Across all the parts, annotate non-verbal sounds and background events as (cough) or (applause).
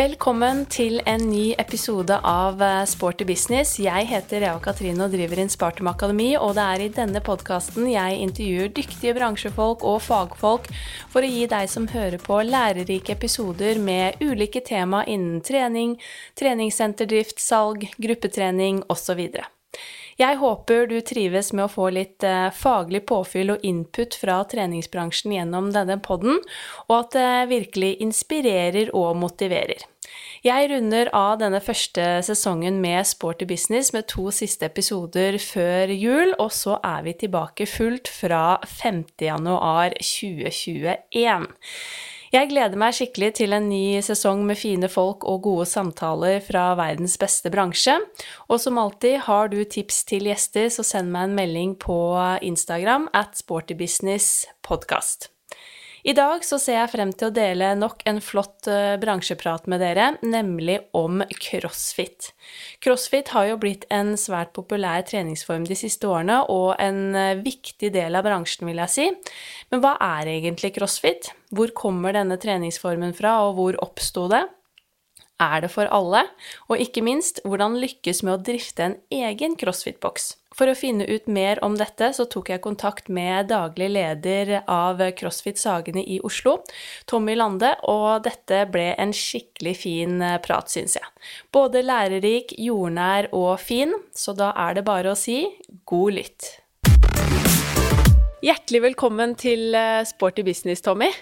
Velkommen til en ny episode av eh, Sporty business. Jeg heter Rea Katrine og driver inn Spartum Akademi, og det er i denne podkasten jeg intervjuer dyktige bransjefolk og fagfolk for å gi deg som hører på, lærerike episoder med ulike tema innen trening, treningssenterdrift, salg, gruppetrening osv. Jeg håper du trives med å få litt eh, faglig påfyll og input fra treningsbransjen gjennom denne podden, og at det virkelig inspirerer og motiverer. Jeg runder av denne første sesongen med Sporty business med to siste episoder før jul, og så er vi tilbake fullt fra 5. januar 2021. Jeg gleder meg skikkelig til en ny sesong med fine folk og gode samtaler fra verdens beste bransje. Og som alltid, har du tips til gjester, så send meg en melding på Instagram at sportybusinesspodkast. I dag så ser jeg frem til å dele nok en flott uh, bransjeprat med dere, nemlig om crossfit. Crossfit har jo blitt en svært populær treningsform de siste årene, og en uh, viktig del av bransjen, vil jeg si. Men hva er egentlig crossfit? Hvor kommer denne treningsformen fra, og hvor oppsto det? Er det for alle? Og ikke minst, hvordan lykkes med å drifte en egen crossfit-boks? For å finne ut mer om dette, så tok jeg kontakt med daglig leder av CrossFit Sagene i Oslo, Tommy Lande, og dette ble en skikkelig fin eh, prat, syns jeg. Både lærerik, jordnær og fin, så da er det bare å si god lytt. Hjertelig velkommen til eh, Sporty business, Tommy.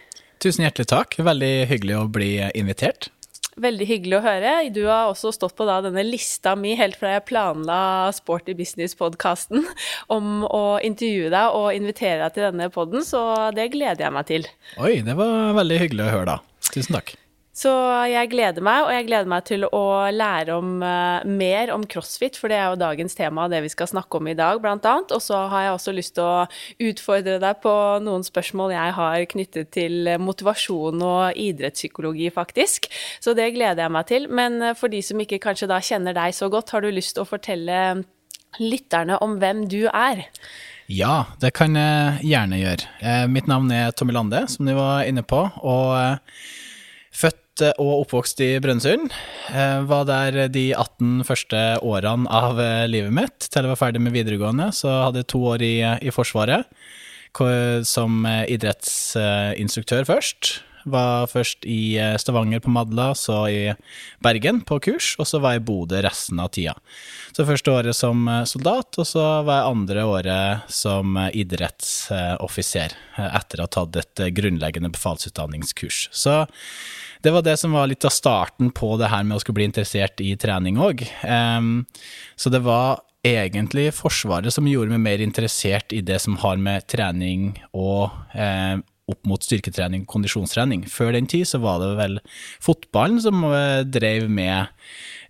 Tusen hjertelig takk. Veldig hyggelig å bli invitert. Veldig hyggelig å høre. Du har også stått på da, denne lista mi helt fra jeg planla Sporty business-podkasten (laughs) om å intervjue deg og invitere deg til denne poden, så det gleder jeg meg til. Oi, det var veldig hyggelig å høre, da. Tusen takk. Så jeg gleder meg, og jeg gleder meg til å lære om, uh, mer om crossfit, for det er jo dagens tema, det vi skal snakke om i dag, blant annet. Og så har jeg også lyst til å utfordre deg på noen spørsmål jeg har knyttet til motivasjon og idrettspsykologi, faktisk. Så det gleder jeg meg til. Men uh, for de som ikke kanskje da kjenner deg så godt, har du lyst til å fortelle lytterne om hvem du er? Ja, det kan jeg gjerne gjøre. Eh, mitt navn er Tommy Lande, som du var inne på. og eh, Og oppvokst i Brønnøysund. Eh, var der de 18 første årene av eh, livet mitt til jeg var ferdig med videregående. Så hadde jeg to år i, i Forsvaret som idrettsinstruktør først. Var først i eh, Stavanger på Madla, så i Bergen på kurs, og så var jeg i Bodø resten av tida. Så første året som soldat, og så var jeg andre året som idrettsoffiser, etter å ha tatt et grunnleggende befalsutdanningskurs. Så det var det som var litt av starten på det her med å skulle bli interessert i trening òg. Um, så det var egentlig Forsvaret som gjorde meg mer interessert i det som har med trening og um, opp mot styrketrening og kondisjonstrening. Før den tid så var det vel fotballen som eh, drev med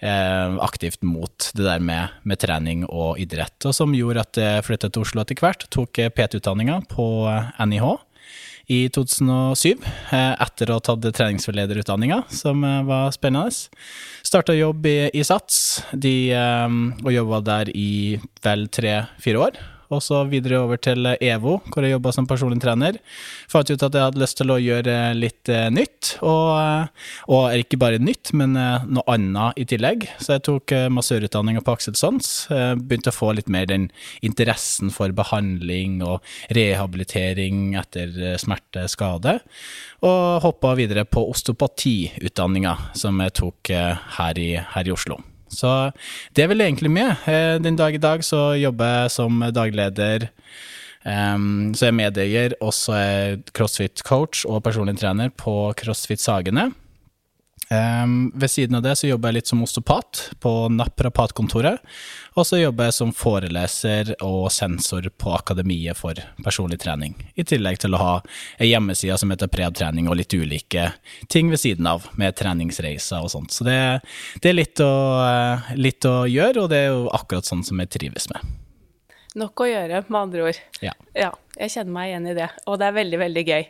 eh, aktivt mot det der med, med, trening og idrett, og som gjorde at jeg flyttet til Oslo etter hvert. Tok PT-utdanninga på NIH i 2007, eh, etter å ha tatt treningsforlederutdanninga, som eh, var spennende. Starta jobb i, i SATS, de, eh, og jobba der i vel tre-fire år og så videre over til EVO, hvor jeg jobba som personlig trener. Fant ut at jeg hadde lyst til å gjøre litt eh, nytt, og, eh, og ikke bare nytt, men eh, noe annet i tillegg. Så jeg tok massørutdanninga på Akselsons. Begynte å få litt mer den interessen for behandling og rehabilitering etter smerte, skade. Og hoppa videre på osteopatiutdanninga, som jeg tok her i, her i Oslo. Så det er vel egentlig med. Eh, den dag i dag så jobber jeg som dagleder. Um, så jeg er medeier, og så er crossfit-coach og personlig trener på CrossFit Sagene. Um, ved siden av det så jobber jeg litt som osteopat på Naprapatkontoret. Og så jobber jeg som foreleser og sensor på Akademiet for personlig trening. I tillegg til å ha ei hjemmeside som heter Preab-trening, og litt ulike ting ved siden av, med treningsreiser og sånt. Så det, det er litt å, eh, litt å gjøre, og det er jo akkurat sånn som jeg trives med. Nok å gjøre, med andre ord. Ja. ja. Jeg kjenner meg igjen i det, og det er veldig, veldig gøy.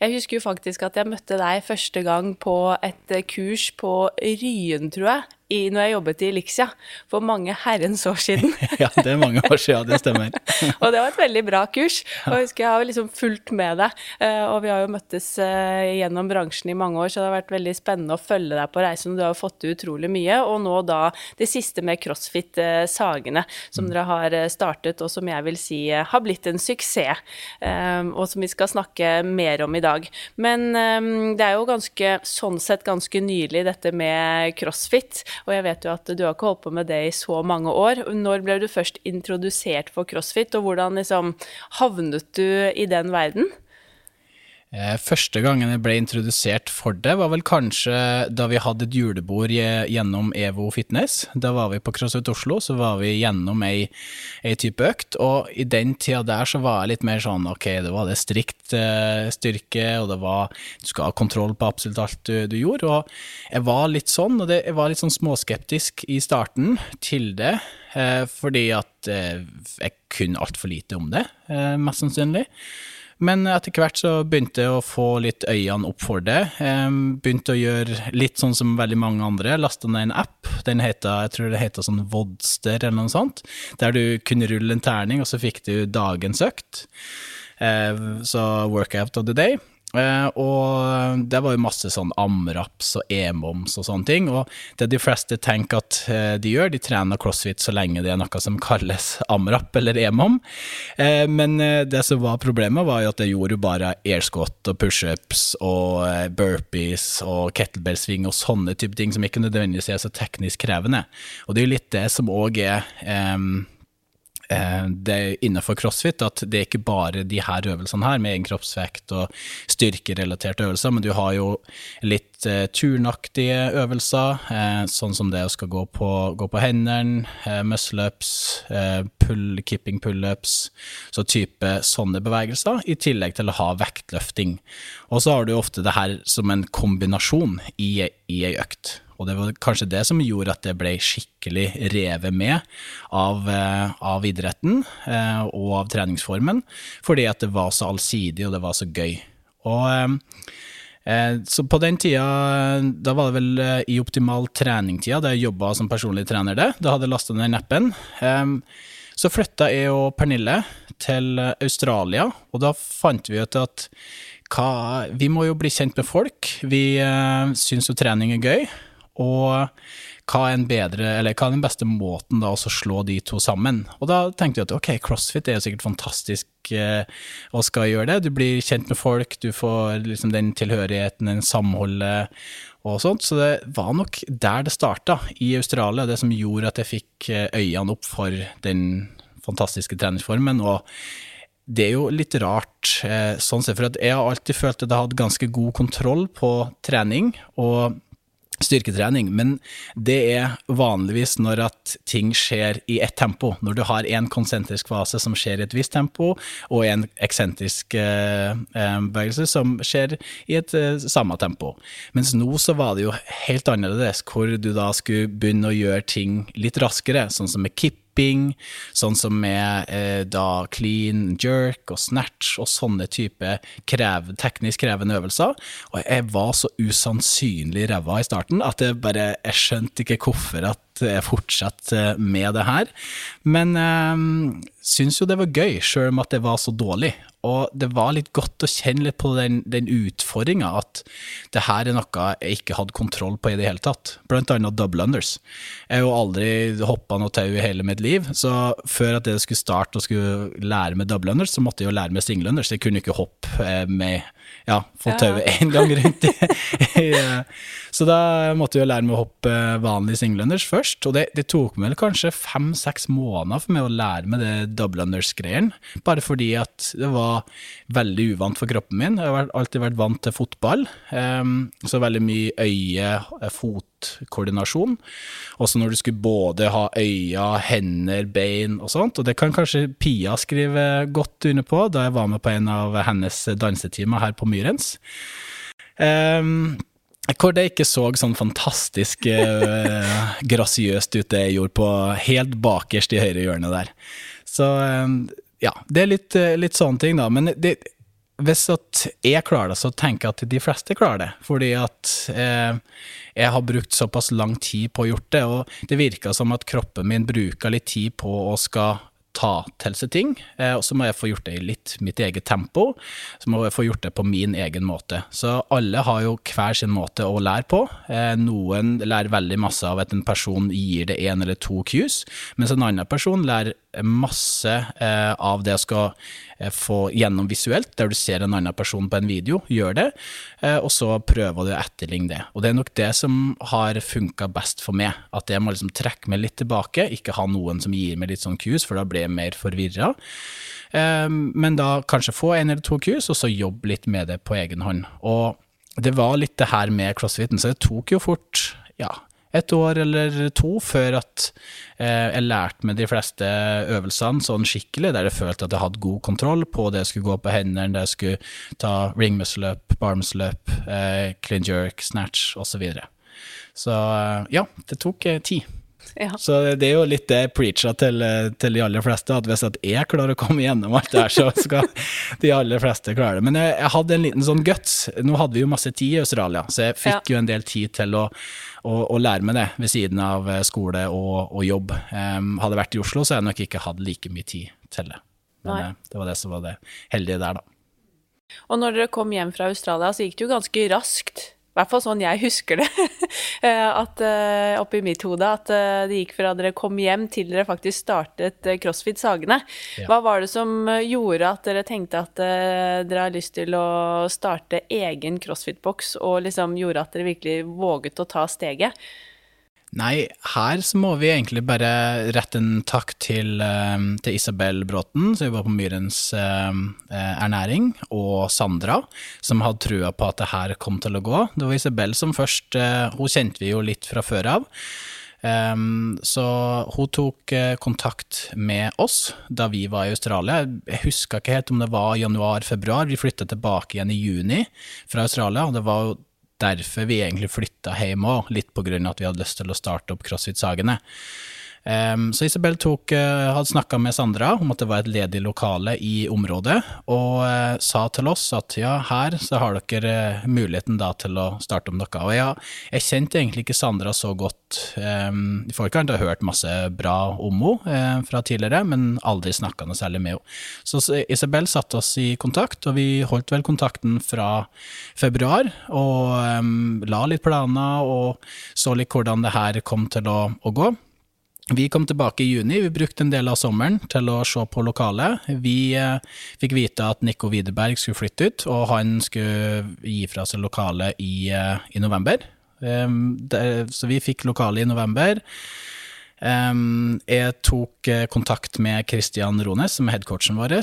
Jeg husker jo faktisk at jeg møtte deg første gang på et kurs på Ryen, tror jeg, i, når jeg jobbet i Elixia for mange herrens år siden. (laughs) ja, det er mange år siden, det stemmer. (laughs) og det var et veldig bra kurs. Og jeg husker jeg har liksom fulgt med deg, eh, og vi har jo møttes eh, gjennom bransjen i mange år, så det har vært veldig spennende å følge deg på reisen. Du har jo fått til utrolig mye, og nå da det siste med CrossFit Sagene, som mm. dere har startet, og som jeg vil si har blitt en suksess, og som vi skal snakke mer om i dag. Men det er jo ganske, sånn sett ganske nylig, dette med crossfit. Og jeg vet jo at du har ikke holdt på med det i så mange år. Når ble du først introdusert for crossfit, og hvordan liksom havnet du i den verden? Eh, første gangen jeg ble introdusert for det, var vel kanskje da vi hadde et julebord gjennom EVO Fitness. Da var vi på CrossFit Oslo, så var vi gjennom ei, ei, type økt. Og i den tida der så var jeg litt mer sånn ok, det var det strikt uh, styrke, og det var Du skal ha kontroll på absolutt alt du, du gjorde. Og jeg var litt sånn, og det, jeg var litt sånn småskeptisk i starten til det. Uh, fordi at jeg kunne altfor lite om det, mest sannsynlig. Men etter hvert så begynte jeg å få litt øynene opp for det. begynte å gjøre litt sånn som veldig mange andre. Lasta ned en app. Den heter, jeg tror det heter sånn Vodster eller noe sånt. Der du kunne rulle en terning, og så fikk du dagens økt. Så workout of the day. Uh, og det var jo masse sånn amraps og e-moms og sånne ting. Og det de fleste tenker at uh, de gjør, de trener crossfit så lenge det er noe som kalles amrap eller e-mom. Uh, men det som var problemet, var jo at det gjorde jo bare airscot og pushups og burpees og kettlebellsving og sånne type ting som ikke nødvendigvis er så teknisk krevende. Og det er jo litt det som òg er um, Eh, det er innenfor crossfit at det er ikke bare de her øvelsene her med egen kroppsvekt og styrkerelaterte øvelser, men du har jo litt eh, turnaktige øvelser, eh, sånn som det å skal gå på, gå på hendene, eh, muscle-ups, eh, pull, kipping pullups, så type sånne bevegelser, i tillegg til å ha vektløfting. Og så har du ofte det her som en kombinasjon i, i ei økt. Og det var kanskje det som gjorde at det ble skikkelig revet med av, eh, av idretten eh, og av treningsformen, fordi at det var så allsidig og det var så gøy. Og eh, så på den tida, da var det vel i optimal treningtida, da jeg jobba som personlig trener det, da hadde jeg lasta ned neppen. Så flytta jeg og Pernille til Australia, og da fant vi ut at hva, vi må jo bli kjent med folk. Vi uh, syns jo trening er gøy. Og hva er, bedre, hva er, den beste måten da å slå de to sammen? Og da tenkte vi at ok, crossfit er jo sikkert fantastisk eh, å skal gjøre det. Du blir kjent med folk, du får liksom den tilhørigheten, den samholdet og sånt. Så det var nok der det starta, i Australia, det som gjorde at jeg fikk eh, øynene opp for den fantastiske treningsformen. og det er jo litt rart, eh, sånn sett, for jeg har alltid følt at jeg har hatt ganske god kontroll på trening, og styrketrening, men det er vanligvis når at ting skjer i ett tempo. Når du har en konsentrisk fase som skjer i et visst tempo, og en eksentrisk eh, eh, bevegelse som skjer i et eh, samme tempo. Mens nå så var det jo helt annerledes, hvor du da skulle begynne å gjøre ting litt raskere, sånn som med kipp dipping, sånn som med eh, da clean jerk og snatch og sånne type krev, teknisk krevende øvelser. Og jeg var så usannsynlig ræva i starten at jeg bare jeg skjønte ikke hvorfor at jeg fortsatte med det her. Men eh, syns jo det var gøy, sjøl om at det var så dårlig. Og det var litt godt å kjenne litt på den, den utfordringa, at det her er noe jeg ikke hadde kontroll på i det hele tatt. Blant annet double unders. Jeg har jo aldri hoppa noe tau i hele mitt liv, så før at jeg skulle starte og skulle lære med double unders, så måtte jeg jo lære med single unders. Jeg kunne ikke hoppe eh, med ja, få tauet én gang rundt. (laughs) Så da måtte jeg lære meg å hoppe vanlig singlunders først. Og det, det tok meg kanskje fem-seks måneder for meg å lære meg det double unders-greien. Bare fordi at det var veldig uvant for kroppen min. Jeg har alltid vært vant til fotball, um, så veldig mye øye, fot koordinasjon. Også når du skulle både ha øyne, hender, bein og sånt. Og det kan kanskje Pia skrive godt under på, da jeg var med på en av hennes dansetimer her på Myrens. Um, hvor det ikke så sånn fantastisk uh, grasiøst ut det jeg gjorde på helt bakerst i høyre hjørne der. Så um, ja, det er litt, litt sånne ting, da. Men det, hvis at jeg klarer det, så tenker jeg at de fleste klarer det. Fordi at eh, jeg har brukt såpass lang tid på å gjort det, og det virker som at kroppen min bruker litt tid på å skal ta til seg ting, eh, og så må jeg få gjort det i litt mitt eget tempo. Så må jeg få gjort det på min egen måte. Så alle har jo hver sin måte å lære på. Eh, noen lærer veldig masse av at en person gir det én eller to cues, mens en annen person lærer masse eh, av det jeg skal få gjennom visuelt, der du ser en annen person på en video, gjør det, og så prøver du å etterligne det. Og det er nok det som har funka best for meg, at jeg må liksom trekke meg litt tilbake, ikke ha noen som gir meg litt sånn cues, for da blir jeg mer forvirra. Men da kanskje få en eller to cues, og så jobbe litt med det på egen hånd. Og det var litt det her med crossfiten, så det tok jo fort, ja, et år eller to før at eh, jeg lærte meg de fleste øvelsene sånn skikkelig, der jeg følte at jeg hadde god kontroll på det jeg skulle gå på hendene, det jeg skulle ta ring muscle up, bar muscle up, eh, clean jerk, snatch osv. Så, så eh, ja, det tok tid. Ja. Så det er jo litt det jeg preacher til, til, de aller fleste, at hvis at jeg klarer å komme gjennom alt det her, så skal de aller fleste klare det. Men jeg, jeg, hadde en liten sånn guts. Nå hadde vi jo masse tid i Australia, så jeg fikk ja. jo en del tid til å, å, å, lære meg det ved siden av eh, skole og, og jobb. Um, hadde jeg vært i Oslo, så hadde jeg nok ikke hatt like mye tid til det. Men Nei. Eh, det var det som var det heldige der, da. Og når dere kom hjem fra Australia, så gikk det jo ganske raskt i hvert fall sånn jeg husker det, (laughs) eh, at uh, oppi mitt hode, at uh, det gikk fra dere kom hjem til dere faktisk startet CrossFit Sagene. Ja. Hva var det som gjorde at dere tenkte at dere har lyst til å starte egen CrossFit-boks, og liksom gjorde at dere virkelig våget å ta steget? Nei, her så må vi egentlig bare rette en takk til, eh, til Isabel Bråten, som jobber på Myrens eh, eh, ernæring, og Sandra, som hadde trua på at det her kom til å gå. Det var Isabel som først Hun kjente vi jo litt fra før av. Um, så hun tok kontakt med oss da vi var i Australia. Jeg huska ikke helt om det var januar-februar. Vi flytta tilbake igjen i juni fra Australia. og Det var jo derfor vi egentlig flytta hjem òg, litt på grunn av at vi hadde lyst til å starte opp CrossFit-sagene. Um, så Isabel tok, uh, hadde snakka med Sandra om at det var et ledig lokale i området, og uh, sa til oss at ja, her så har dere uh, muligheten da til å starte om noe. Og ja, jeg kjente egentlig ikke Sandra så godt um, i forkant, har hørt masse bra om henne fra tidligere, men aldri snakka noe særlig med henne. Så Isabel satte oss i kontakt, og vi holdt vel kontakten fra februar, og um, la litt planer og så litt hvordan det her kom til å, å gå. Vi kom tilbake i juni, vi brukte en del av sommeren til å se på lokalet. Vi eh, fikk vite at Nico Widerberg skulle flytte ut, og han skulle gi fra seg lokalet i, eh, i november. Det, så vi fikk lokalet i november. Jeg tok uh, kontakt med Christian Rones, som er headcoachen vår,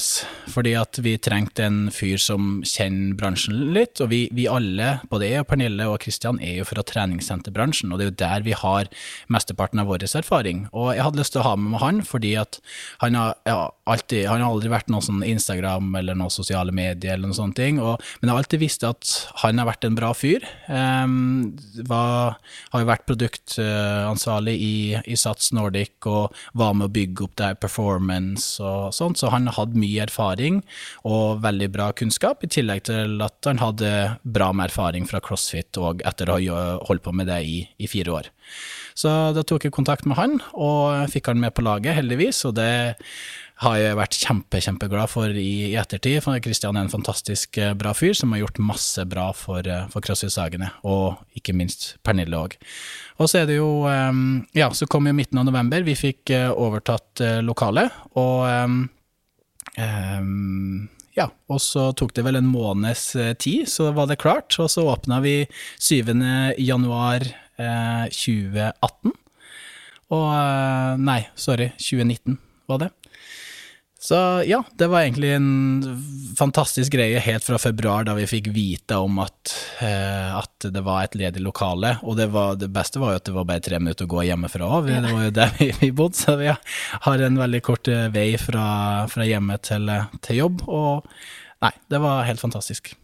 fordi at vi trengte en fyr som kjenner bransjen litt. Og vi, vi alle, både jeg og Pernille og Christian, er jo fra treningssenterbransjen, og det er jo der vi har mesteparten av vår erfaring. Og jeg hadde lyst til å ha med meg han, fordi at han har, ja, alltid, han har aldri vært noe sånn Instagram eller noe sosiale medier eller noen sånne ting, og, men jeg har alltid visst at han har vært en bra fyr. Um, var, har jo vært produktansvarlig i, i Sats Sats Nordic og var med å bygge opp der performance og sånt, så han hadde mye erfaring og veldig bra kunnskap, i tillegg til at han hadde bra med erfaring fra CrossFit og etter å ha holdt på med det i, i fire år. Så da tok jeg kontakt med han, og fikk han med på laget, heldigvis, og det har jeg vært kjempe, kjempeglad for i, i ettertid. For Kristian er en fantastisk eh, bra fyr som har gjort masse bra for, eh, for CrossFit-sagene, og ikke minst Pernille òg. Og så er det jo um, Ja, så kom jo midten av november. Vi fikk overtatt lokalet, og um, ja, og så tok det vel en måneds tid, så var det klart. Og så åpna vi 7. januar eh, 2018. Og Nei, sorry, 2019 var det. Så ja, det var egentlig en fantastisk greie helt fra februar, da vi fikk vite om at, eh, at det var et ledig lokale. Og det, var, det, beste var jo at det var bare tre minutter å gå hjemmefra òg. Det var jo der vi, vi bodde, så vi har en veldig kort eh, vei fra, fra hjemmet til, eh, til, jobb. Og nei, det var helt fantastisk.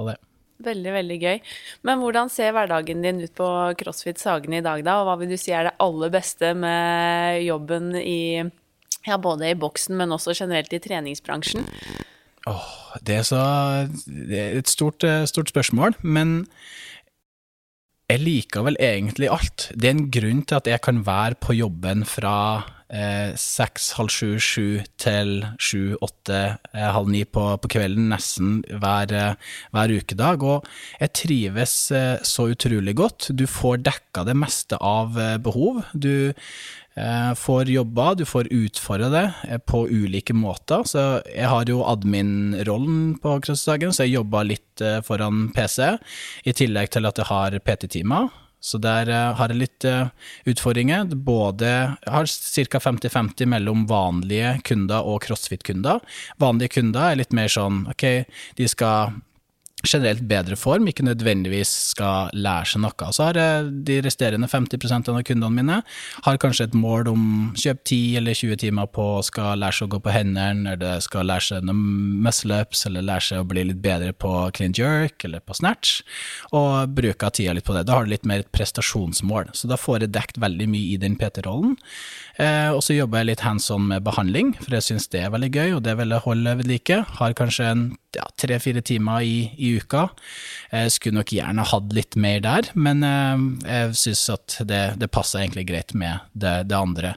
Det. Veldig, veldig gøy. Men hvordan ser hverdagen din ut på CrossFit Sagene i dag, da? Og hva vil du si er det aller beste med jobben i ja, både i boksen, men også generelt i treningsbransjen. Åh, det er så Det er et stort, eh, stort spørsmål, men jeg liker vel egentlig alt. Det er en grunn til at jeg kan være på jobben fra seks, halv sju, sju til sju, åtte, eh, halv ni på, på, kvelden nesten hver, eh, hver, ukedag. Og jeg trives eh, så utrolig godt. Du får dekka det meste av eh, behov. Du Eh, får jobba, du får utfordra det eh, på ulike måter. Så jeg har jo admin-rollen på Krøsdagen, så jeg jobber litt eh, foran PC, i tillegg til at jeg har PT-timer. Så der har jeg litt utfordringer. Både jeg har ca. 50-50 mellom vanlige kunder og crossfit-kunder. Vanlige kunder er litt mer sånn ok, de skal generelt bedre form, ikke nødvendigvis skal lære seg noe. Så har jeg de resterende 50 av kundene mine har kanskje et mål om kjøp 10 eller 20 timer på skal lære seg å gå på hendene, eller skal lære seg noen muscle-ups, eller lære seg å bli litt bedre på clean jerk eller på snatch, og bruke tida litt på det. Da har du litt mer et prestasjonsmål, så da får jeg dekt veldig mye i den PT-rollen. Eh, og så jobber jeg litt hands on med behandling, for jeg syns det er veldig gøy, og det vil jeg holde ved like. Har kanskje ja, tre-fire timer i, i, uka. Jeg skulle nok gjerne hatt litt mer der, men eh, jeg syns at det, det, passer egentlig greit med det, det andre.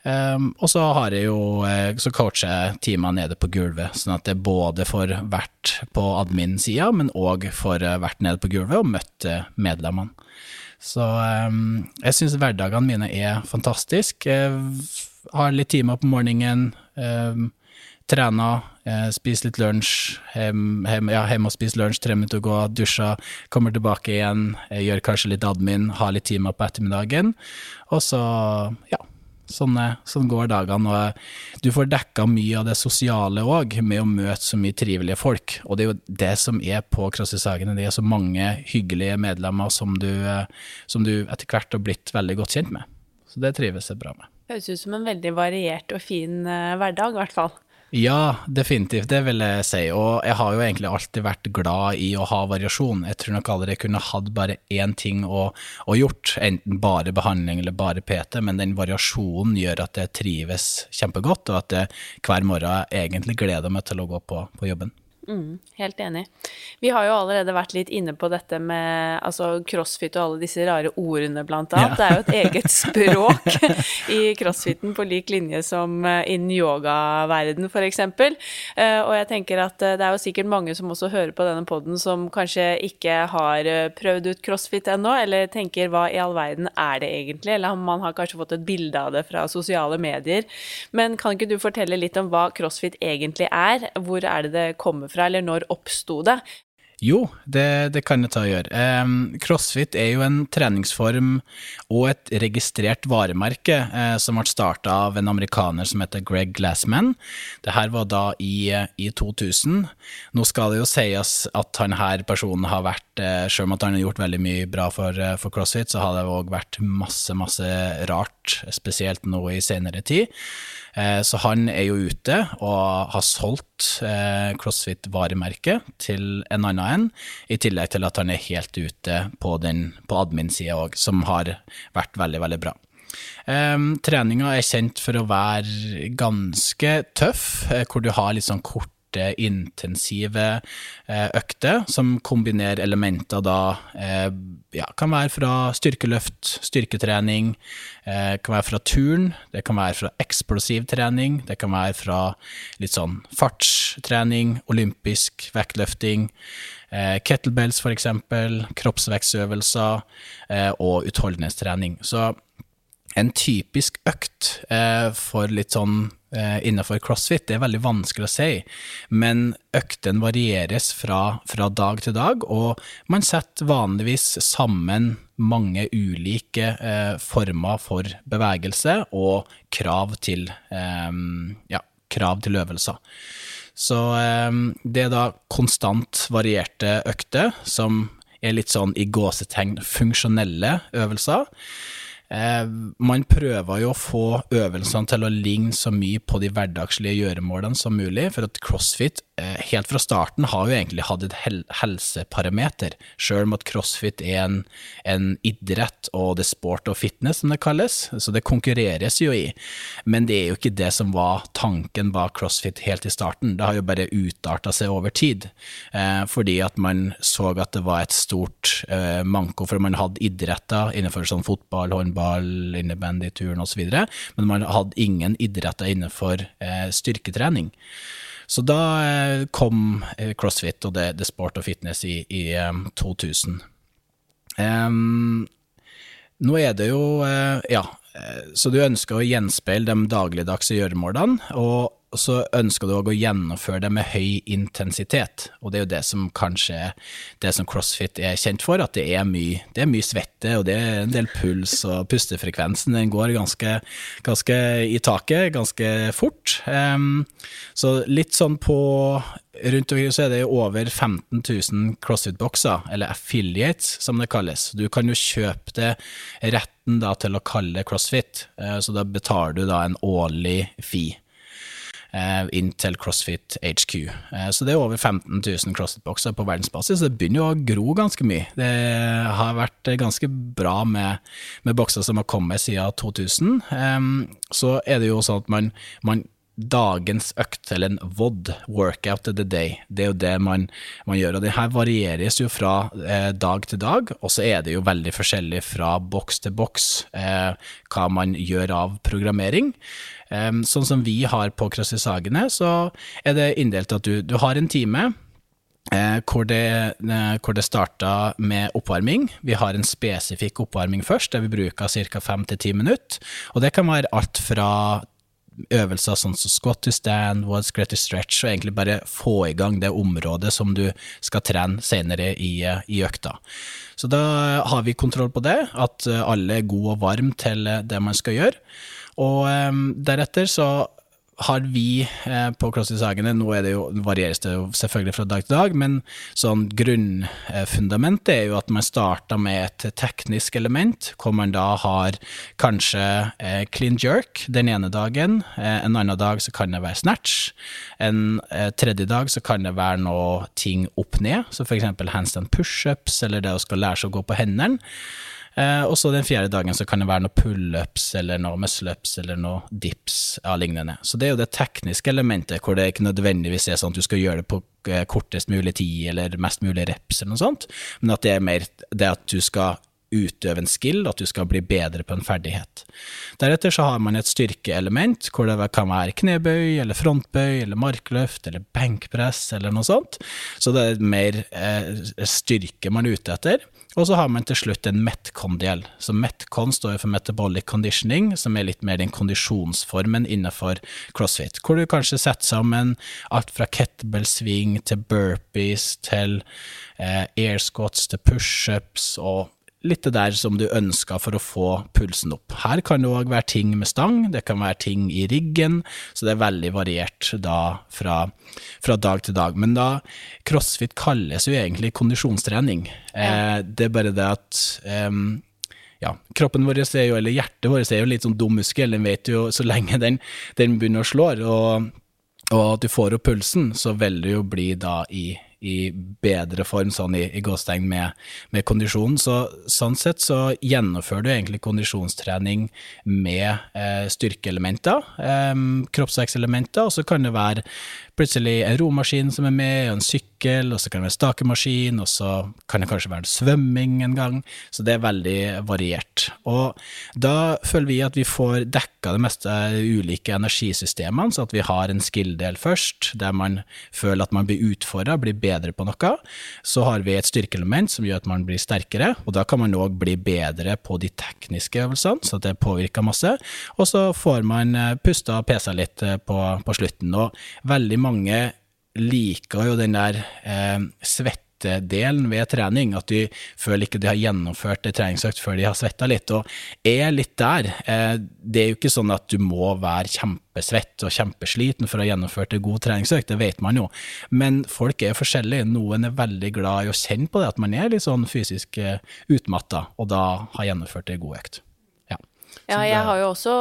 Um, og så har jeg jo eh, så coacher jeg teamer nede på gulvet, sånn at det både får vært på admin-sida, men òg får vært nede på gulvet og møtt medlemmene. Så um, jeg syns hverdagene mine er fantastiske. Jeg har litt timer på morgenen, um, trener, eh, spiser litt lunsj, hjem, hjem, ja, hjem og spiser lunsj, tre minutter å gå, dusjer, kommer tilbake igjen, gjør kanskje litt admin, har litt timer på ettermiddagen, og så, ja, Sånn, sånn, går dagene. Og du får dekka mye av det sosiale òg, med å møte så mye trivelige folk. Og det er jo det som er på CrossFit-Sagene. Det er så mange hyggelige medlemmer som du, som du etter hvert har blitt veldig godt kjent med. Så det trives jeg bra med. Høres ut som en veldig variert og fin uh, hverdag, i hvert fall. Ja, definitivt, det vil jeg si. Og jeg har jo egentlig alltid vært glad i å ha variasjon. Jeg tror nok aldri jeg kunne hatt bare én ting å, å gjort, enten bare behandling eller bare PT, men den variasjonen gjør at jeg trives kjempegodt, og at jeg hver morgen egentlig gleder meg til å gå på, på jobben. Mm, helt enig. Vi har jo allerede vært litt inne på dette med altså, crossfit og alle disse rare ordene, blant annet. Ja. Det er jo et eget (laughs) språk i crossfiten på lik linje som eh, innen yogaverden, f.eks. Uh, og jeg tenker at eh, det er jo sikkert mange som også hører på denne poden som kanskje ikke har prøvd ut crossfit ennå, eller tenker hva i all verden er det egentlig? Eller man har kanskje fått et bilde av det fra sosiale medier. Men kan ikke du fortelle litt om hva crossfit egentlig er? Hvor er det det kommer fra? Fra, eller når oppsto det? Jo, det, det, kan jeg ta og gjøre. Crossfit er jo en treningsform og et registrert varemerke eh, som ble starta av en amerikaner som heter Greg Glassman. Det her var da i, i 2000. Nå skal det jo sies at han her personen har vært eh, Selv om han har gjort veldig mye bra for, eh, for crossfit, så har det òg vært masse, masse rart, spesielt nå i senere tid. Eh, så han er jo ute og har solgt eh, CrossFit-varemerket til en annen en, i tillegg til at han er helt ute på, den, på admin-sida òg, som har vært veldig, veldig bra. Um, treninga er kjent for å være ganske tøff, hvor du har litt sånn kort korte, intensive eh, økter som kombinerer elementer da eh, ja, kan være fra styrkeløft, styrketrening, eh, kan være fra turn, det kan være fra eksplosiv trening, det kan være fra litt sånn fartstrening, olympisk vektløfting. Kettlebells, for eksempel, kroppsvekstøvelser og utholdenhetstrening. Så en typisk økt for litt sånn eh, innenfor crossfit. Det er veldig vanskelig å si, men øktene varieres fra, fra, dag til dag, og man setter vanligvis sammen mange ulike eh, former for bevegelse og krav til, eh, ja, krav til øvelser. Så eh, det er da konstant varierte økter som er litt sånn i gåsetegn funksjonelle øvelser. Eh, man prøver jo å få øvelsene til å ligne så mye på de hverdagslige gjøremålene som mulig, for at crossfit eh, helt fra starten har jo egentlig hatt et hel helseparameter, sjøl om at crossfit er en, en, idrett og det sport og fitness, som det kalles, så det konkurreres jo i. Men det er jo ikke det som var tanken bak crossfit helt i starten, det har jo bare utarta seg over tid, eh, fordi at man så at det var et stort eh, manko, for man hadde idretter innenfor sånn fotball, håndball, volleyball, innebandy, turn osv., men man hadde ingen idretter innenfor eh, styrketrening. Så da eh, kom eh, crossfit og det, det sport og fitness i, i 2000. Um, nå er det jo, ja, så du ønsker å gjenspeile de dagligdagse gjøremålene, og og så ønsker du å gjennomføre det med høy intensitet. Og det er jo det som kanskje det som crossfit er kjent for, at det er mye, det er mye svette, og det er en del puls, og pustefrekvensen den går ganske, ganske i taket, ganske fort. Um, så litt sånn på Rundt omkring så er det over 15 000 CrossFit-bokser, eller affiliates som det kalles. Du kan jo kjøpe det retten da til å kalle CrossFit, eh, så da betaler du da en årlig fee. Eh, inn til CrossFit HQ. Eh, så det er over 15 000 CrossFit-bokser på verdensbasis, så det begynner jo å gro ganske mye. Det har vært ganske bra med, med bokser som har kommet siden 2000. Så er det jo sånn at man, man dagens økt, eller en WOD, workout of the day, det er jo det man, man gjør. Og det her varieres jo fra eh, dag til dag, og så er det jo veldig forskjellig fra boks til boks eh, hva man gjør av programmering. Sånn som vi har på Krøssisagene, så er det inndelt at du, du har en time. Eh, hvor det, eh, hvor det starta med oppvarming. Vi har en spesifikk oppvarming først, der vi bruker ca. fem til ti minutter. Og det kan være alt fra øvelser sånn som squat to stand, what's great to stretch, og egentlig bare få i gang det området som du skal trene senere i, i økta. Så da har vi kontroll på det, at alle er gode og varme til det man skal gjøre. Og um, deretter så har vi eh, på CrossFit-sagene Nå er det jo, varieres det jo selvfølgelig fra dag til dag, men sånn grunnfundamentet er jo at man starter med et teknisk element, hvor man da har kanskje eh, clean jerk den ene dagen, eh, en annen dag så kan det være snatch, en eh, tredje dag så kan det være noe ting opp ned, så eksempel handstand pushups, eller det å skal lære seg å gå på hendene. Eh, og så den fjerde dagen så kan det være noe pullups eller noe muscleups eller noe dips av lignende. Så det er jo det tekniske elementet, hvor det ikke nødvendigvis er sånn at du skal gjøre det på eh, kortest mulig tid eller mest mulig reps eller noe sånt, men at det er mer det at du skal utøve en skill, at du skal bli bedre på en ferdighet. Deretter så har man et styrkeelement, hvor det kan være knebøy, eller frontbøy, eller markløft, eller benkpress, eller noe sånt. Så det er mer eh, styrke man er ute etter. Og så har man til slutt en Metcon-del. Så Metcon står for Metabolic Conditioning, som er litt mer den kondisjonsformen innenfor CrossFit, hvor du kanskje setter sammen alt fra kettlebell swing til burpees til eh, air squats til pushups og litt det der som du ønska for å få pulsen opp. Her kan det òg være ting med stang, det kan være ting i riggen, så det er veldig variert da fra, fra dag til dag. Men da crossfit kalles jo egentlig kondisjonstrening. Eh, det er bare det at eh, ja, kroppen vår er jo, eller hjertet vårt er jo litt sånn dum muskel, den vet jo så lenge den, den begynner å slå, og, og at du får opp pulsen, så vil du jo bli da i i bedre form, sånn i, i gåstegn, med, med kondisjonen. Så sånn sett så gjennomfører du egentlig kondisjonstrening med eh, styrkeelementer, eh, kroppsvekstementer, og så kan det være plutselig en romaskin som er med, og en sykkel, og så kan det være stakemaskin, og så kan det kanskje være svømming en gang. Så det er veldig variert. Og da føler vi at vi får dekka det meste av ulike energisystemene, så at vi har en skill-del først, der man føler at man blir utfordra, blir bedre på noe. Så har vi et styrkeelement som gjør at man blir sterkere, og da kan man òg bli bedre på de tekniske øvelsene, så det påvirker masse. Og så får man eh, pusta og pesa litt eh, på, på slutten. Og veldig mange liker jo den der eh, svettedelen ved trening, at de føler ikke de har gjennomført en treningsøkt før de har svetta litt, og er litt der. Eh, det er jo ikke sånn at du må være kjempesvett og kjempesliten for å ha gjennomført en god treningsøkt, det vet man jo, men folk er forskjellige. Noen er veldig glad i å kjenne på det, at man er litt sånn fysisk eh, utmatta, og da har gjennomført en god økt. Ja. Jeg har jo også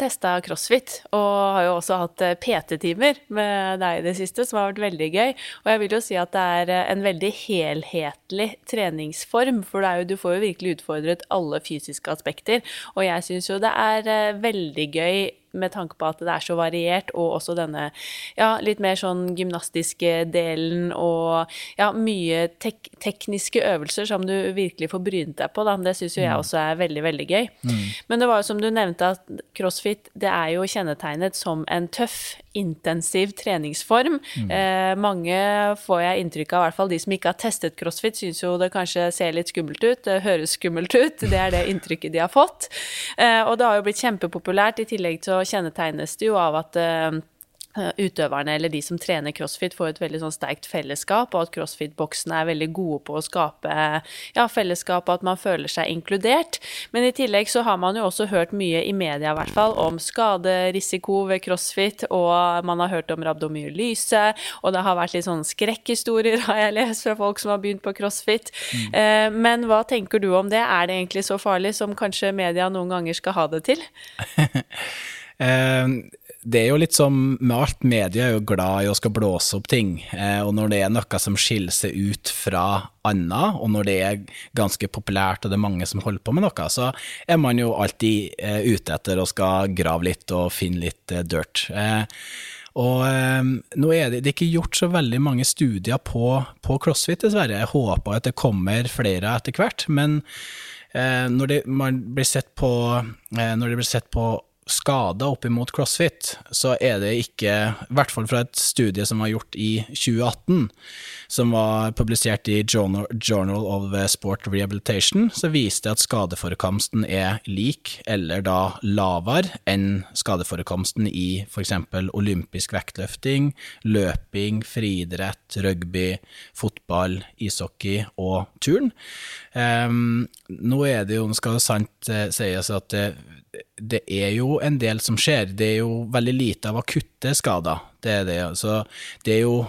testa crossfit, og har jo også hatt eh, PT-timer med deg i det siste, som har vært veldig gøy. Og jeg vil jo si at det er eh, en veldig helhetlig treningsform, for jo, du får jo virkelig utfordret alle fysiske aspekter. Og jeg syns jo det er eh, veldig gøy med tanke på at det er så variert, og også denne ja, litt mer sånn gymnastiske delen og ja, mye tek tekniske øvelser som du virkelig får brynt deg på, da. Det syns jo jeg mm. også er veldig, veldig gøy. Mm. Men det var jo som du nevnte, at crossfit det er jo kjennetegnet som en tøff, intensiv treningsform. Mm. Eh, mange får jeg inntrykk av, i hvert fall de som ikke har testet crossfit, syns jo det kanskje ser litt skummelt ut, det høres skummelt ut. Det er det inntrykket de har fått. Eh, og det har jo blitt kjempepopulært, i tillegg til å kjennetegnes det jo av at eh, utøverne eller de som trener crossfit, får et veldig sånn sterkt fellesskap, og at crossfit-boksene er veldig gode på å skape ja, fellesskap, og at man føler seg inkludert. Men i tillegg så har man jo også hørt mye i media, i hvert fall, om skaderisiko ved crossfit, og man har hørt om rabdomyolyse, og det har vært litt sånn skrekkhistorier, (laughs) har jeg lest, fra folk som har begynt på crossfit. Mm. Eh, men hva tenker du om det? Er det egentlig så farlig som kanskje media noen ganger skal ha det til? (laughs) Eh, det er jo litt som med alt, media er jo glad i å skal blåse opp ting. Eh, og når det er noe som skiller seg ut fra annet, og når det er ganske populært og det er mange som holder på med noe, så er man jo alltid eh, ute etter å skal grave litt og finne litt dirt. Og nå er det, det er ikke gjort så veldig mange studier på, på crossfit, dessverre. Jeg håper at det kommer flere etter hvert, men når det, blir sett på, når det blir sett på skader opp imot crossfit, så er det ikke, i hvert fall fra et studie som var gjort i 2018, som var publisert i Journal, of Sport Rehabilitation, så viste det at skadeforekomsten er lik, eller da lavere, enn skadeforekomsten i f.eks. olympisk vektløfting, løping, friidrett, rugby, fotball, ishockey og turn. Um, nå er det jo, nå skal det sant eh, sies at det det er jo en del som skjer. Det er jo veldig lite av akutte skader. Det er det. Så det er jo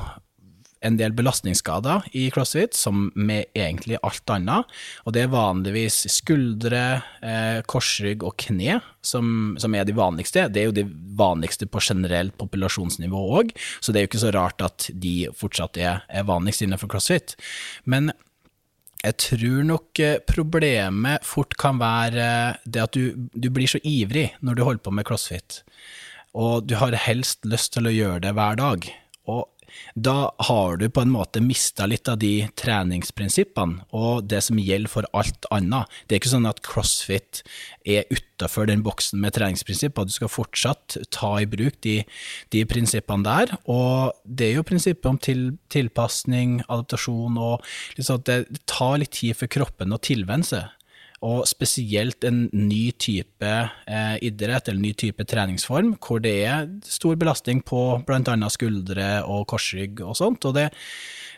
en del belastningsskader i crossfit, som med egentlig alt annet. Og det er vanligvis skuldre, eh, korsrygg og kne som, som, er de vanligste. Det er jo de vanligste på generelt populasjonsnivå òg, så det er jo ikke så rart at de fortsatt er, er vanligst innenfor crossfit. Men jeg tror nok eh, problemet fort kan være eh, det at du, du, blir så ivrig når du holder på med crossfit, og du har helst lyst til å gjøre det hver dag. Og da har du på en måte mista litt av de treningsprinsippene og det som gjelder for alt annet. Det er ikke sånn at crossfit er utafor den boksen med treningsprinsipper. Du skal fortsatt ta i bruk de, de prinsippene der. Og det er jo prinsippet om til, tilpasning, adaptasjon og liksom det, det tar litt tid for kroppen å tilvenne seg og spesielt en ny type eh, idrett eller ny type treningsform, hvor det er stor belastning på bl.a. skuldre og korsrygg og sånt. og det,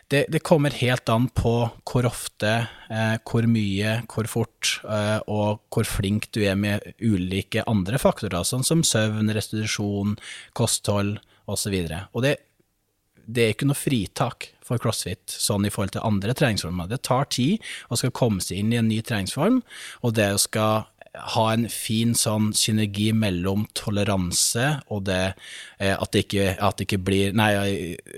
det, det kommer helt an på hvor ofte, eh, hvor mye, hvor fort, eh, og hvor flink du er med ulike andre faktorer, sånn som søvn, restitusjon, kosthold osv. Og, så og det det er ikke noe fritak for crossfit sånn i forhold til andre treningsformer. Det tar tid å skal komme seg inn i en ny treningsform, og det å skal ha en fin sånn synergi mellom toleranse og det eh, at det ikke, at det ikke blir Nei,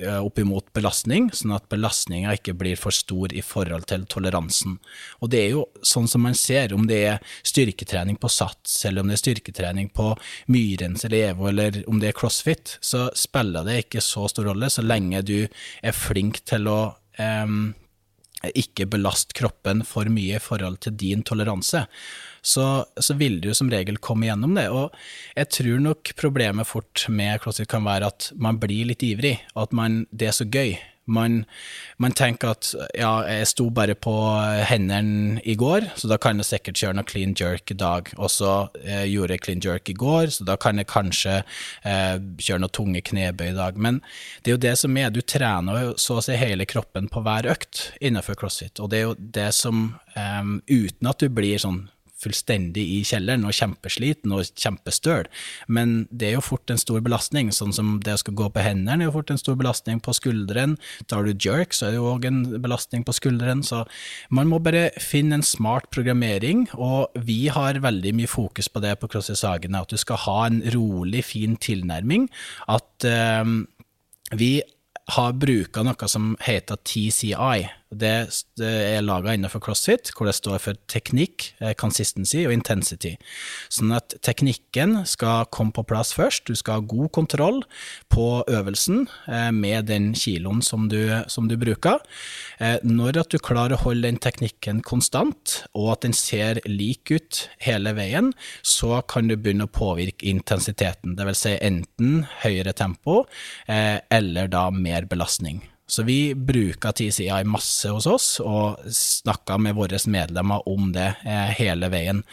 eh, oppimot belastning, sånn at belastninga ikke blir for stor i forhold til toleransen. Og det er jo sånn som man ser, om det er styrketrening på sats, eller om det er styrketrening på Myrens eller EVO, eller om det er crossfit, så spiller det ikke så stor rolle så lenge du er flink til å um, ikke belaste kroppen for mye i forhold til din toleranse så, så vil du som regel komme gjennom det. Og jeg tror nok problemet fort med CrossFit kan være at man blir litt ivrig, og at man, det er så gøy. Man, man, tenker at ja, jeg sto bare på hendene i går, så da kan jeg sikkert kjøre noe clean jerk i dag. Og så eh, gjorde jeg clean jerk i går, så da kan jeg kanskje eh, kjøre noe tunge knebøy i dag. Men det er jo det som er, du trener så å si hele kroppen på hver økt innenfor crossfit. Og det er jo det som, eh, uten at du blir sånn fullstendig i kjelleren og kjempesliten og kjempestøl, men det er jo fort en stor belastning, sånn som det å skal gå på hendene er jo fort en stor belastning på skulderen. Tar du jerk, så er det jo òg en belastning på skulderen, så man må bare finne en smart programmering, og vi har veldig mye fokus på det på CrossFit Sagene, at du skal ha en rolig, fin tilnærming. At um, vi har bruka noe som heter TCI, det, er laga innenfor CrossFit, hvor det står for teknikk, eh, consistency og intensity. Sånn at teknikken skal komme på plass først. Du skal ha god kontroll på øvelsen eh, med den kiloen som du, som du bruker. Eh, når at du klarer å holde den teknikken konstant, og at den ser lik ut hele veien, så kan du begynne å påvirke intensiteten. Vil si enten høyere tempo eller da mer belastning. Så vi bruker TCI masse hos oss, og snakker med våre medlemmer om det eh, hele veien.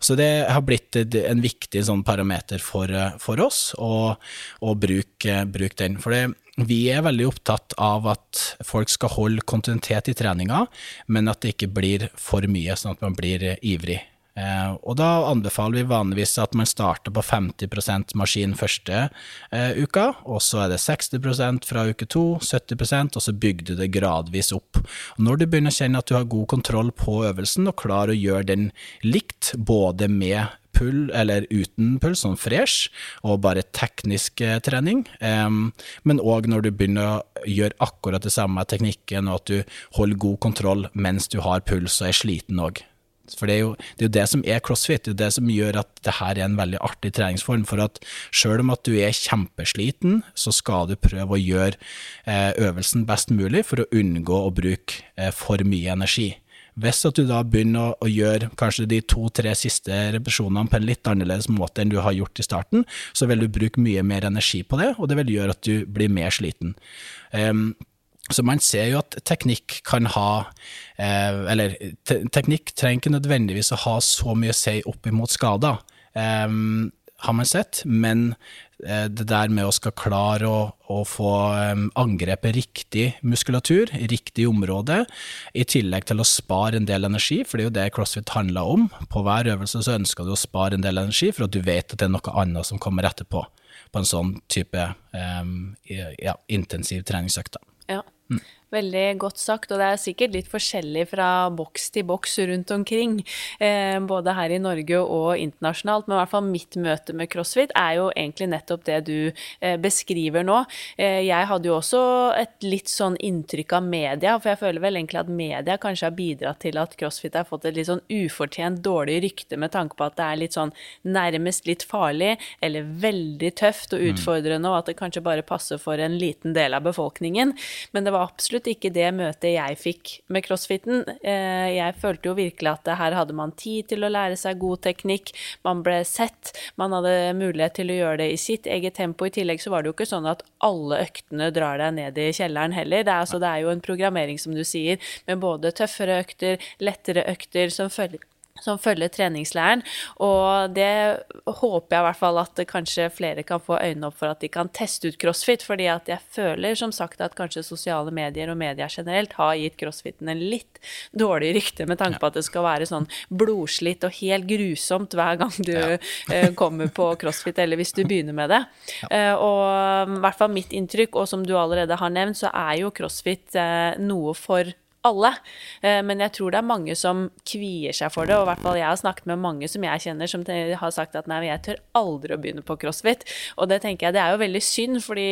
Så det har blitt en viktig sånn parameter for, eh, for oss å, bruke, bruke, den. For det, vi er veldig opptatt av at folk skal holde kontinuitet i treninga, men at det ikke blir for mye, sånn at man blir ivrig. Eh, og da anbefaler vi vanligvis at man starter på 50% maskin første eh, uka, og så er det 60% fra uke to, 70% og så bygger du det gradvis opp. Og når du begynner å kjenne at du har god kontroll på øvelsen og klarer å gjøre den likt, både med pull eller uten pull, sånn fresh, og bare teknisk eh, trening. Um, men òg når du begynner å gjøre akkurat det samme teknikken, og at du holder god kontroll mens du har puls og er sliten òg. For det er, jo, det er, jo, det som er crossfit, det er det som gjør at det her er en veldig artig treningsform. For at selv om at du er kjempesliten, så skal du prøve å gjøre eh, øvelsen best mulig for å unngå å bruke eh, for mye energi. Hvis at du da begynner å, å gjøre kanskje de to-tre siste repetisjonene på en litt annerledes måte enn du har gjort i starten, så vil du bruke mye mer energi på det, og det vil gjøre at du blir mer sliten. Um, så man ser jo at teknikk kan ha eh, Eller te teknikk trenger ikke nødvendigvis å ha så mye å si opp imot skader, eh, har man sett, men eh, det der med å skal klare å, å få um, angrepet riktig muskulatur, riktig område, i tillegg til å spare en del energi, for det er jo det CrossFit handler om. På hver øvelse så ønsker du å spare en del energi, for at du vet at det er noe annet som kommer etterpå, på en sånn type um, ja, intensiv treningsøkt. Ja. Veldig godt sagt, og det er sikkert litt forskjellig fra boks til boks rundt omkring. Eh, både her i Norge og internasjonalt, men i hvert fall mitt møte med crossfit er jo egentlig nettopp det du eh, beskriver nå. Eh, jeg hadde jo også et litt sånn inntrykk av media, for jeg føler vel egentlig at media kanskje har bidratt til at crossfit har fått et litt sånn ufortjent dårlig rykte med tanke på at det er litt sånn nærmest litt farlig eller veldig tøft og mm. utfordrende, og at det kanskje bare passer for en liten del av befolkningen. Men det var absolutt absolutt ikke det møtet jeg fikk med crossfiten. Eh, jeg følte jo virkelig at her hadde man tid til å lære seg god teknikk, man ble sett, man hadde mulighet til å gjøre det i sitt eget tempo. I tillegg så var det jo ikke sånn at alle øktene drar deg ned i kjelleren heller. Det er, altså, det er jo en programmering, som du sier, med både tøffere økter, lettere økter, som følger som følger treningslæren. Og det håper jeg i hvert fall at kanskje flere kan få øynene opp for at de kan teste ut crossfit. fordi at jeg føler som sagt at kanskje sosiale medier og media generelt har gitt crossfiten en litt dårlig rykte med tanke på at det skal være sånn blodslitt og helt grusomt hver gang du ja. (laughs) Eh, kommer på crossfit, eller hvis du begynner med det. Ja. Eh, og i hvert fall mitt inntrykk, og som du allerede har nevnt, så er jo crossfit eh, noe for alle. Eh, men jeg tror det er mange som kvier seg for det, og i hvert fall jeg har snakket med mange som jeg kjenner som har sagt at nei, jeg tør aldri å begynne på crossfit. Og det tenker jeg det er jo veldig synd, fordi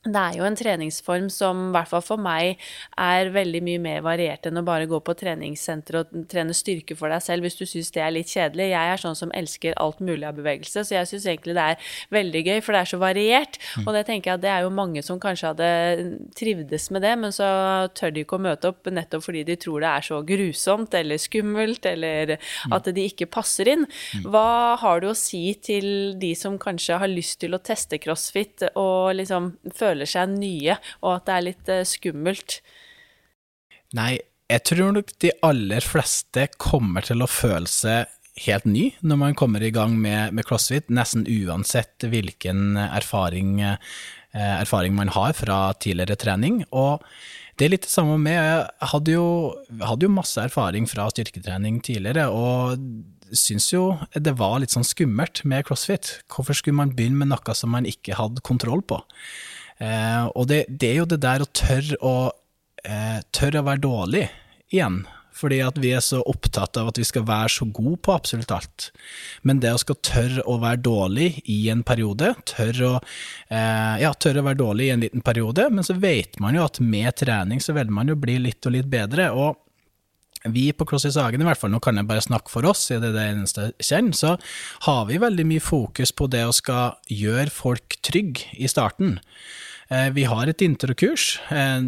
det er jo en treningsform som i hvert fall for meg er veldig mye mer variert enn å bare gå på treningssenter og trene styrke for deg selv hvis du syns det er litt kjedelig. Jeg er sånn som elsker alt mulig av bevegelse, så jeg syns egentlig det er veldig gøy, for det er så variert. Mm. Og det tenker jeg at det er jo mange som kanskje hadde trivdes med det, men så tør de ikke å møte opp nettopp fordi de tror det er så grusomt eller skummelt, eller mm. at de ikke passer inn. Mm. Hva har du å si til de som kanskje har lyst til å teste crossfit og liksom føle føler seg nye, og at det er litt uh, skummelt? Nei, jeg tror nok de aller fleste kommer til å føle seg helt ny når man kommer i gang med, med crossfit, nesten uansett hvilken erfaring, eh, erfaring, man har fra tidligere trening. Og det er litt det samme med Jeg hadde jo, hadde jo masse erfaring fra styrketrening tidligere, og syns jo det var litt sånn skummelt med crossfit. Hvorfor skulle man begynne med noe som man ikke hadde kontroll på? Eh, og det, det, er jo det der å tørre å, eh, tørre å være dårlig igjen. Fordi at vi er så opptatt av at vi skal være så gode på absolutt alt. Men det å skal tørre å være dårlig i en periode, tørre å, eh, ja, tørre å være dårlig i en liten periode, men så vet man jo at med trening så vil man jo bli litt og litt bedre. og vi på CrossFit Sagen, i hvert fall, nå kan jeg bare snakke for oss, er det det eneste jeg kjenner, så har vi veldig mye fokus på det å skal gjøre folk trygge i starten. Eh, vi har et introkurs, eh,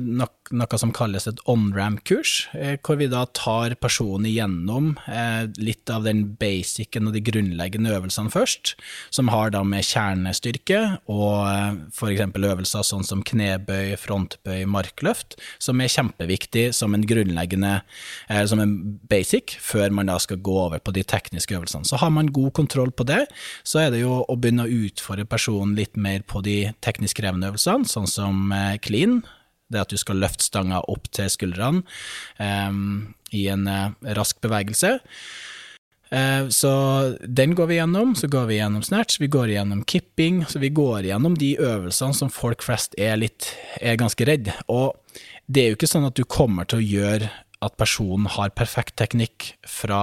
noe som kalles et on-ramp-kurs, eh, hvor vi da tar personen igjennom litt av den basicen og de grunnleggende øvelsene først, som har da med kjernestyrke og f.eks. øvelser sånn som knebøy, frontbøy, markløft, som er kjempeviktig som en grunnleggende, som en basic, før man da skal gå over på de tekniske øvelsene. Så har man god kontroll på det, så er det jo å begynne å utfordre personen litt mer på de teknisk krevende øvelsene, sånn som eh, clean. Det at du skal løfte stanga opp til skuldrene um, i en uh, rask bevegelse. Uh, så den går vi gjennom. Så går vi gjennom snatch, vi går gjennom kipping. Så vi går gjennom de øvelsene som folk flest er, litt, er ganske redd. Og det er jo ikke sånn at du kommer til å gjøre at personen har perfekt teknikk fra,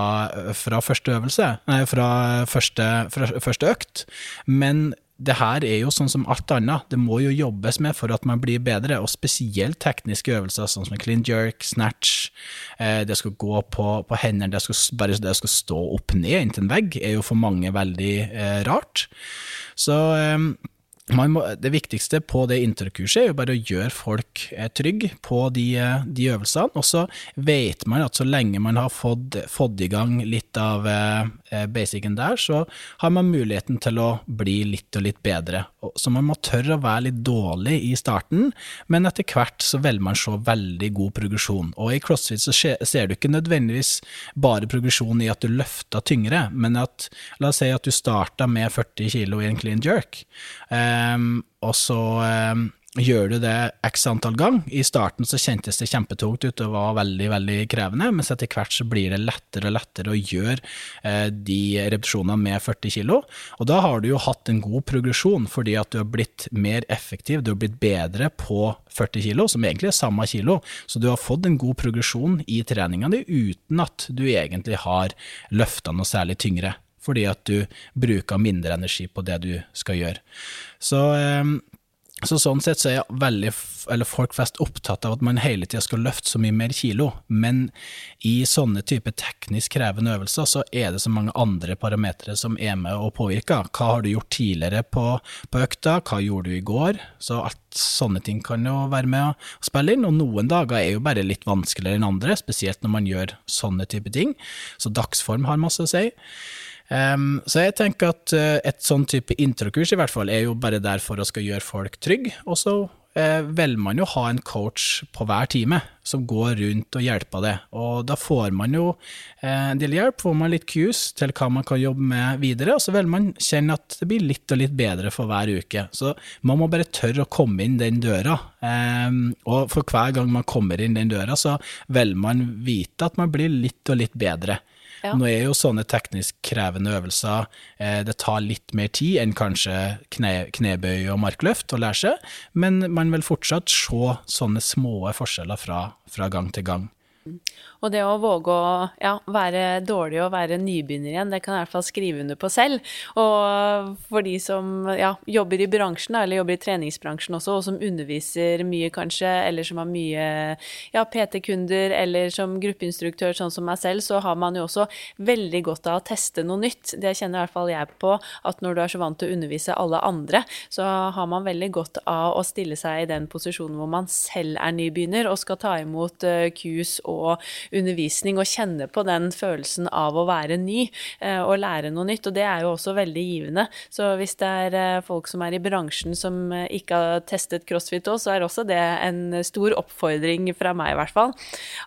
fra første øvelse, nei, fra første, fra første økt, men det her er jo sånn som alt annet, det må jo jobbes med for at man blir bedre, og spesielt tekniske øvelser sånn som clean jerk, snatch, eh, det skal gå på, på hendene, det skal, bare det skal stå opp ned inntil en vegg, er jo for mange veldig eh, rart. Så eh, må, det viktigste på det interkurset er jo bare å gjøre folk eh, trygge på de, eh, de, øvelsene. Og så vet man at så lenge man har fått, fått i gang litt av eh, eh, basicen der, så har man muligheten til å bli litt og litt bedre. Så man må tørre å være litt dårlig i starten, men etter hvert så vil man se veldig god progresjon. Og i crossfit så ser du ikke nødvendigvis bare progresjon i at du løfter tyngre, men at la oss si at du starta med 40 kg i en clean jerk. Eh, Um, og så um, gjør du det x antall gang. I starten så kjentes det kjempetungt ut og var veldig veldig krevende, mens etter hvert så blir det lettere og lettere å gjøre eh, de repetisjonene med 40 kg. Og da har du jo hatt en god progresjon fordi at du har blitt mer effektiv, du har blitt bedre på 40 kg, som egentlig er samme kilo. Så du har fått en god progresjon i treninga di uten at du egentlig har løfta noe særlig tyngre fordi at du bruker mindre energi på det du skal gjøre. Så, ehm, så sånn sett så er veldig, folk flest opptatt av at man hele tida skal løfte så mye mer kilo, men i sånne type teknisk krevende øvelser så er det så mange andre parametere som er med og påvirker. Hva har du gjort tidligere på, på økta, hva gjorde du i går? Så alt sånne ting kan jo være med å spille inn, og noen dager er jo bare litt vanskeligere enn andre, spesielt når man gjør sånne type ting. Så dagsform har masse å si. Um, så jeg tenker at uh, et sånn type introkurs i hvert fall er jo bare der for å skal gjøre folk trygge, og så uh, velger man jo ha en coach på hver time som går rundt og hjelper det. Og da får man jo uh, en del hjelp, får man litt cues til hva man kan jobbe med videre, og så vil man kjenne at det blir litt og litt bedre for hver uke. Så man må bare tørre å komme inn den døra, um, og for hver gang man kommer inn den døra, så vil man vite at man blir litt og litt bedre. Ja. Nå er jo sånne teknisk krevende øvelser eh, Det tar litt mer tid enn kanskje kne, knebøy og markløft å lære seg, men man vil fortsatt se sånne små forskjeller fra, fra gang til gang. Og det å våge å ja, være dårlig og være nybegynner igjen, det kan jeg i hvert fall skrive under på selv. Og for de som ja, jobber i bransjen, eller jobber i treningsbransjen også, og som underviser mye kanskje, eller som har mye ja, PT-kunder, eller som gruppeinstruktør, sånn som meg selv, så har man jo også veldig godt av å teste noe nytt. Det kjenner i hvert fall jeg på, at når du er så vant til å undervise alle andre, så har man veldig godt av å stille seg i den posisjonen hvor man selv er nybegynner og skal ta imot kurs og undervisning og kjenne på den følelsen av å være ny eh, og lære noe nytt. Og det er jo også veldig givende. Så hvis det er eh, folk som er i bransjen som eh, ikke har testet crossfit òg, så er også det en stor oppfordring fra meg, i hvert fall.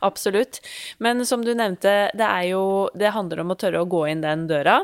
Absolutt. Men som du nevnte, det er jo Det handler om å tørre å gå inn den døra.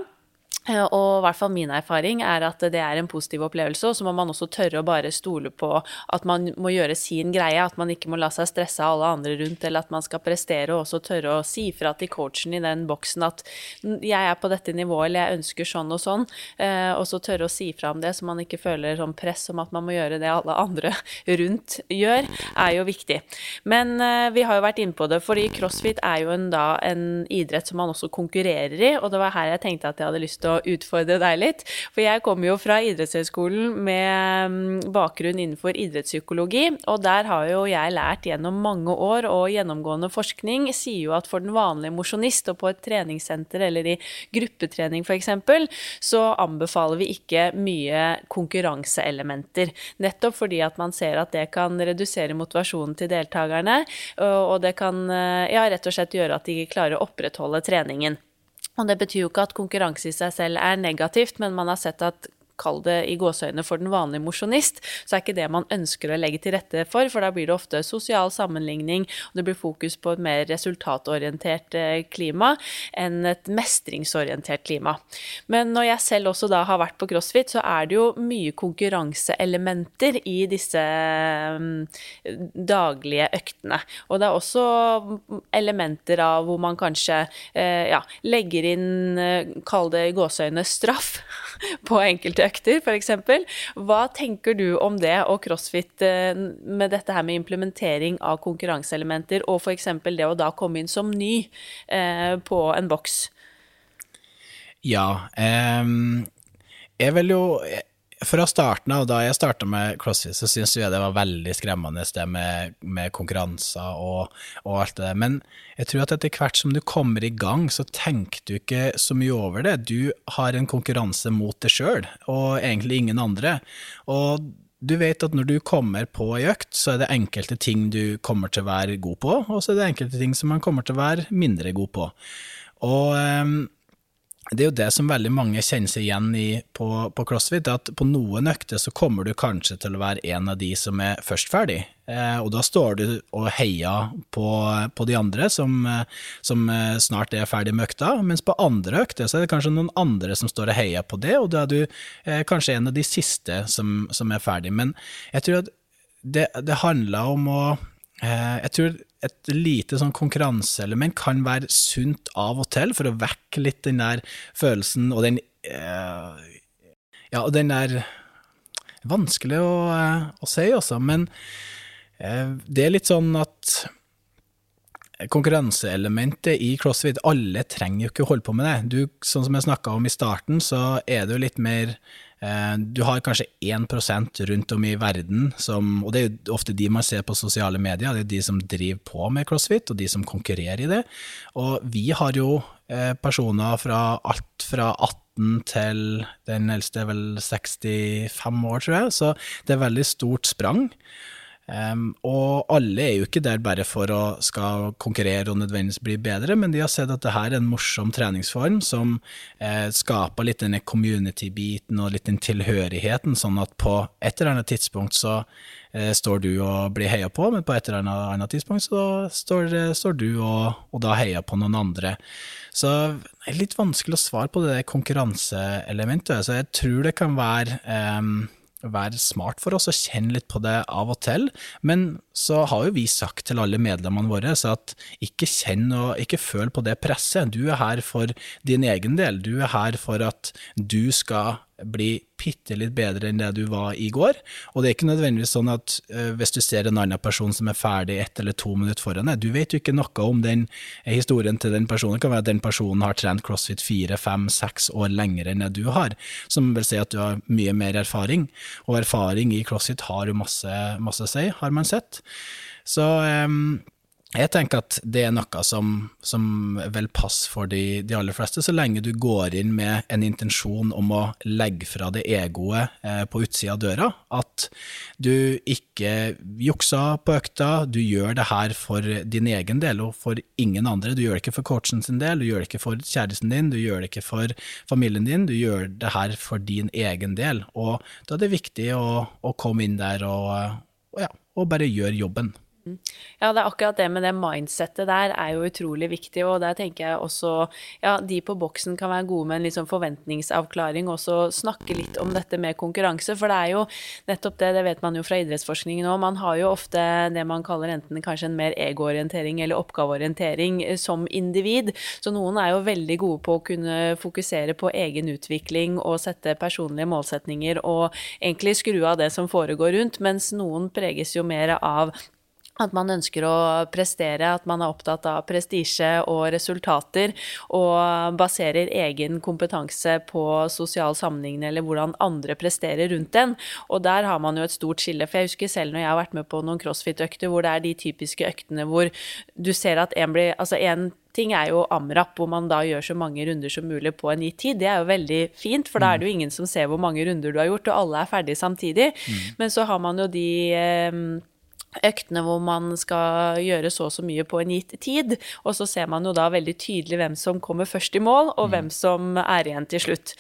Eh, og i hvert fall min erfaring er at det er en positiv opplevelse, og så må man også tørre å bare stole på at man må gjøre sin greie, at man ikke må la seg stresse av alle andre rundt, eller at man skal prestere, og også tørre å si fra til coachen i den boksen at jeg er på dette nivået, eller jeg ønsker sånn og sånn, eh, og så tørre å si fra om det, så man ikke føler sånn press om at man må gjøre det alle andre (laughs) rundt gjør, er jo viktig. Men eh, vi har jo vært inne på det, fordi crossfit er jo en, da en idrett som man også konkurrerer i, og det var her jeg tenkte at jeg hadde lyst til å utfordre deg litt. For jeg kommer jo fra idrettshøyskolen med mm, bakgrunn innenfor idrettspsykologi, og der har jo jeg lært gjennom mange år, og gjennomgående forskning sier jo at for den vanlige mosjonist og på et treningssenter eller i gruppetrening f.eks., så anbefaler vi ikke mye konkurranseelementer. Nettopp fordi at man ser at det kan redusere motivasjonen til deltakerne, og det kan ja, rett og slett gjøre at de ikke klarer å opprettholde treningen. Og det betyr jo ikke at konkurranse i seg selv er negativt, men man har sett at kall det i gåseøyne for den vanlige mosjonist, så er ikke det man ønsker å legge til rette for, for da blir det ofte sosial sammenligning, og det blir fokus på et mer resultatorientert eh, klima enn et mestringsorientert klima. Men når jeg selv også da har vært på CrossFit, så er det jo mye konkurranseelementer i disse um, daglige øktene. Og det er også elementer av hvor man kanskje uh, ja, legger inn, uh, kall det i gåseøyne, straff på enkelte økter, f.eks. Hva tenker du om det og crossfit eh, med dette her med implementering av konkurranseelementer, og f.eks. det å da komme inn som ny eh, på en boks? Ja. Um jeg vil jo fra starten av, da jeg starta med CrossFit, så syntes jeg det var veldig skremmende det med, med konkurranser og, og, alt det der. Men jeg tror at etter hvert som du kommer i gang, så tenker du ikke så mye over det. Du har en konkurranse mot deg sjøl, og egentlig ingen andre. Og du vet at når du kommer på ei økt, så er det enkelte ting du kommer til å være god på, og så er det enkelte ting som man kommer til å være mindre god på. Og um, det er jo det som veldig mange kjenner seg igjen i på, på CrossFit, at på noen økter så kommer du kanskje til å være en av de som er først ferdig. Eh, og da står du og heier på, på de andre som, som, snart er ferdig med økta, mens på andre økter så er det kanskje noen andre som står og heier på det, og da er du eh, kanskje en av de siste som, som er ferdig. Men jeg tror at det, det handler om å eh, Jeg tror et lite sånn konkurranseelement kan være sunt av og til, for å vekke litt den der følelsen og den uh, Ja, og den der Vanskelig å, uh, å si, også, men uh, det er litt sånn at konkurranseelementet i crossfit, alle trenger jo ikke å holde på med det. Du, sånn som jeg snakka om i starten, så er det jo litt mer du har kanskje 1% rundt om i verden, som, og det er jo ofte de man ser på sosiale medier, det er de som driver på med crossfit, og de som konkurrerer i det. Og vi har jo eh, personer fra alt fra 18 til den eldste er vel 65 år, tror jeg, så det er veldig stort sprang. Um, og alle er jo ikke der bare for å skal konkurrere og nødvendigvis bli bedre, men de har sett at det her er en morsom treningsform som eh, skaper litt denne community-biten og litt den tilhørigheten, sånn at på et eller annet tidspunkt så eh, står du og blir heia på, men på et eller annet tidspunkt så står, står du og, og, da heier på noen andre. Så det er litt vanskelig å svare på det konkurranseelementet, så jeg tror det kan være um, være smart for oss å kjenne litt på det av og til, men så har jo vi sagt til alle medlemmene våre at ikke kjenn og ikke føl på det presset. Du er her for din egen del. Du er her for at du skal bli bitte litt bedre enn det du var i går. Og det er ikke nødvendigvis sånn at uh, hvis du ser en annen person som er ferdig ett eller to minutter foran deg, du vet jo ikke noe om den eh, historien til den personen. Det kan være at den personen har trent crossfit fire, fem, seks år lenger enn det du har, som vil si at du har mye mer erfaring. Og erfaring i crossfit har jo masse, masse å si, har man sett. Så um, jeg tenker at det er noe som, som vil passe for de, de, aller fleste, så lenge du går inn med en intensjon om å legge fra det egoet eh, på utsida av døra. At du ikke jukser på økta, du gjør det her for din egen del og for ingen andre. Du gjør det ikke for coachen sin del, du gjør det ikke for kjæresten din, du gjør det ikke for familien din, du gjør det her for din egen del. Og da er det viktig å, å komme inn der og, og, ja, og bare gjøre jobben. Ja, det er akkurat det med det mindsettet der er jo utrolig viktig, og der tenker jeg også ja, de på boksen kan være gode med en liksom forventningsavklaring, og så snakke litt om dette med konkurranse, for det er jo nettopp det, det vet man jo fra idrettsforskningen òg, man har jo ofte det man kaller enten kanskje en mer egoorientering eller oppgaveorientering eh, som individ, så noen er jo veldig gode på å kunne fokusere på egen utvikling og sette personlige målsetninger og egentlig skru av det som foregår rundt, mens noen preges jo mer av at man ønsker å prestere, at man er opptatt av prestisje og resultater, og baserer egen kompetanse på sosial sammenligning eller hvordan andre presterer rundt en. Og der har man jo et stort skille. For jeg husker selv når jeg har vært med på noen crossfit-økter hvor det er de typiske øktene hvor du ser at en blir Altså en ting er jo amrap, hvor man da gjør så mange runder som mulig på en gitt tid. Det er jo veldig fint, for da er det jo ingen som ser hvor mange runder du har gjort, og alle er ferdige samtidig. Mm. Men så har man jo de eh, øktene hvor man skal gjøre så og så mye på en gitt tid. Og så ser man jo da veldig tydelig hvem som kommer først i mål, og mm. hvem som er igjen til slutt.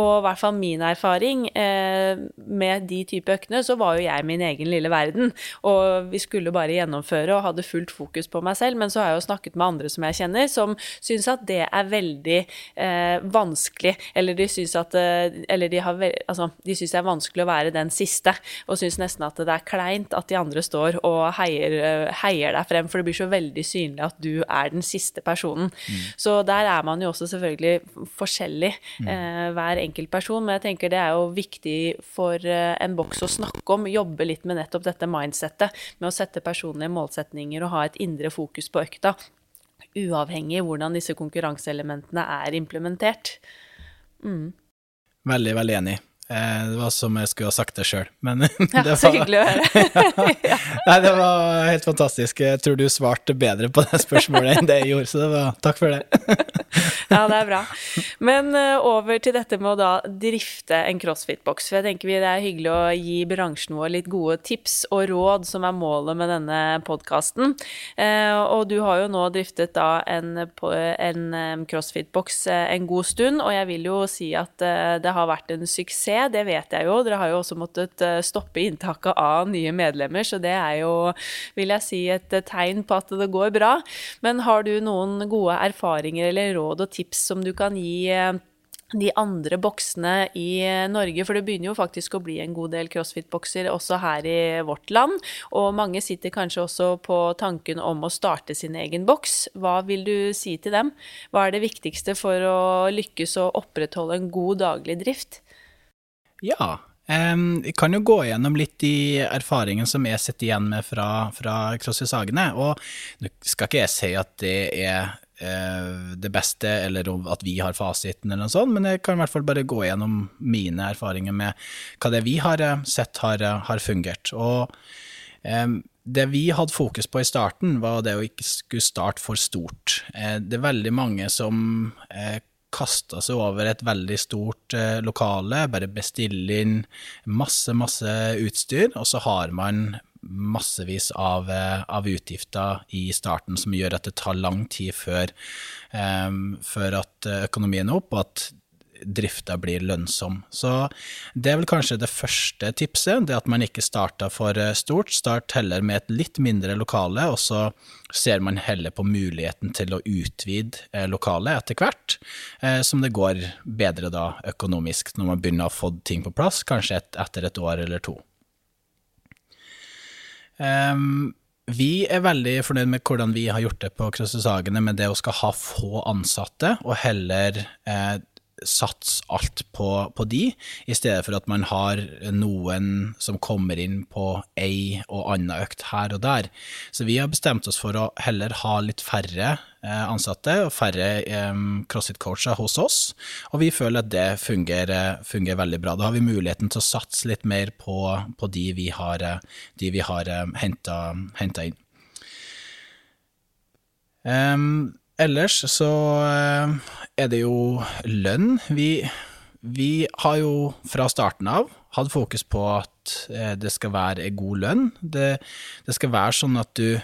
Og i hvert fall min erfaring eh, med de type øktene, så var jo jeg min egen lille verden. Og vi skulle bare gjennomføre og hadde fullt fokus på meg selv. Men så har jeg jo snakket med andre som jeg kjenner, som syns at det er veldig eh, vanskelig. Eller de syns at eh, Eller de har Altså, de syns det er vanskelig å være den siste, og syns nesten at det er kleint at de andre står og heier, heier, deg frem, for det blir så veldig synlig at du er den siste personen. Mm. Så der er man jo også selvfølgelig forskjellig, mm. eh, hver enkelt person. Men jeg tenker det er jo viktig for eh, en boks å snakke om, jobbe litt med nettopp dette mindsettet, med å sette personlige målsetninger og ha et indre fokus på økta. Uavhengig av hvordan disse konkurranseelementene er implementert. Mm. Veldig, veldig enig. Eh, det var som jeg skulle ha sagt det sjøl, men (laughs) ja, det var Så hyggelig å høre. (laughs) (laughs) ja. Nei, det var helt fantastisk. Jeg tror du svarte bedre på det spørsmålet enn det jeg gjorde, så det var takk for det. Ja, det er bra. Men uh, over til dette med å da drifte en crossfit-boks. For jeg tenker vi det er hyggelig å gi bransjen vår litt gode tips og råd, som er målet med denne podkasten. Uh, og du har jo nå driftet da en, en crossfit-boks en god stund, og jeg vil jo si at det har vært en suksess det vet jeg jo. Dere har jo også måttet eh, stoppe inntaket av nye medlemmer, så det er jo, vil jeg si, et eh, tegn på at det går bra. Men har du noen gode erfaringer eller råd og tips som du kan gi? Eh, de andre boksene i Norge, for det begynner jo faktisk å bli en god del crossfit-bokser også her i vårt land. Og mange sitter kanskje også på tanken om å starte sin egen boks. Hva vil du si til dem? Hva er det viktigste for å lykkes å opprettholde en god daglig drift? Ja. Jeg kan jo gå gjennom litt de erfaringene som jeg sitter igjen med fra, fra CrossFit Sagene. Og nå skal ikke jeg si at det er det beste, eller at vi har fasiten, eller noe sånt, men jeg kan i hvert fall bare gå gjennom mine erfaringer med hva det vi har eh, sett har, eh, har fungert. Og det vi hadde fokus på i starten, var det å ikke skulle starte for stort. Det er veldig mange som uh, kasta seg over et veldig stort eh, lokale, bare bestille inn masse, masse utstyr, og så har man massevis av, eh, av, utgifter i starten som gjør at det tar lang tid før, um, før at økonomien er opp, og at drifta blir lønnsom. Så det er vel kanskje det første tipset, det at man ikke starter for eh, stort. Start heller med et litt mindre lokale, og så ser man heller på muligheten til å utvide eh, lokalet etter hvert, eh, som det går bedre da økonomisk, når man begynner å få ting på plass, kanskje et, etter et år eller to. Um, vi er veldig fornøyd med hvordan vi har gjort det på Krøssesagene, med det å skal ha få ansatte, og heller eh, satse alt på, på, de, i stedet for at man har noen som kommer inn på ei og anna økt her og der. Så vi har bestemt oss for å heller ha litt færre eh, ansatte og færre eh, CrossFit-coacher hos oss, og vi føler at det fungerer, fungerer, veldig bra. Da har vi muligheten til å satse litt mer på, på de vi har, de vi har eh, henta inn. Um, ellers så eh, er det jo lønn. Vi, vi har jo fra starten av hatt fokus på at eh, det skal være god lønn. Det, det skal være sånn at du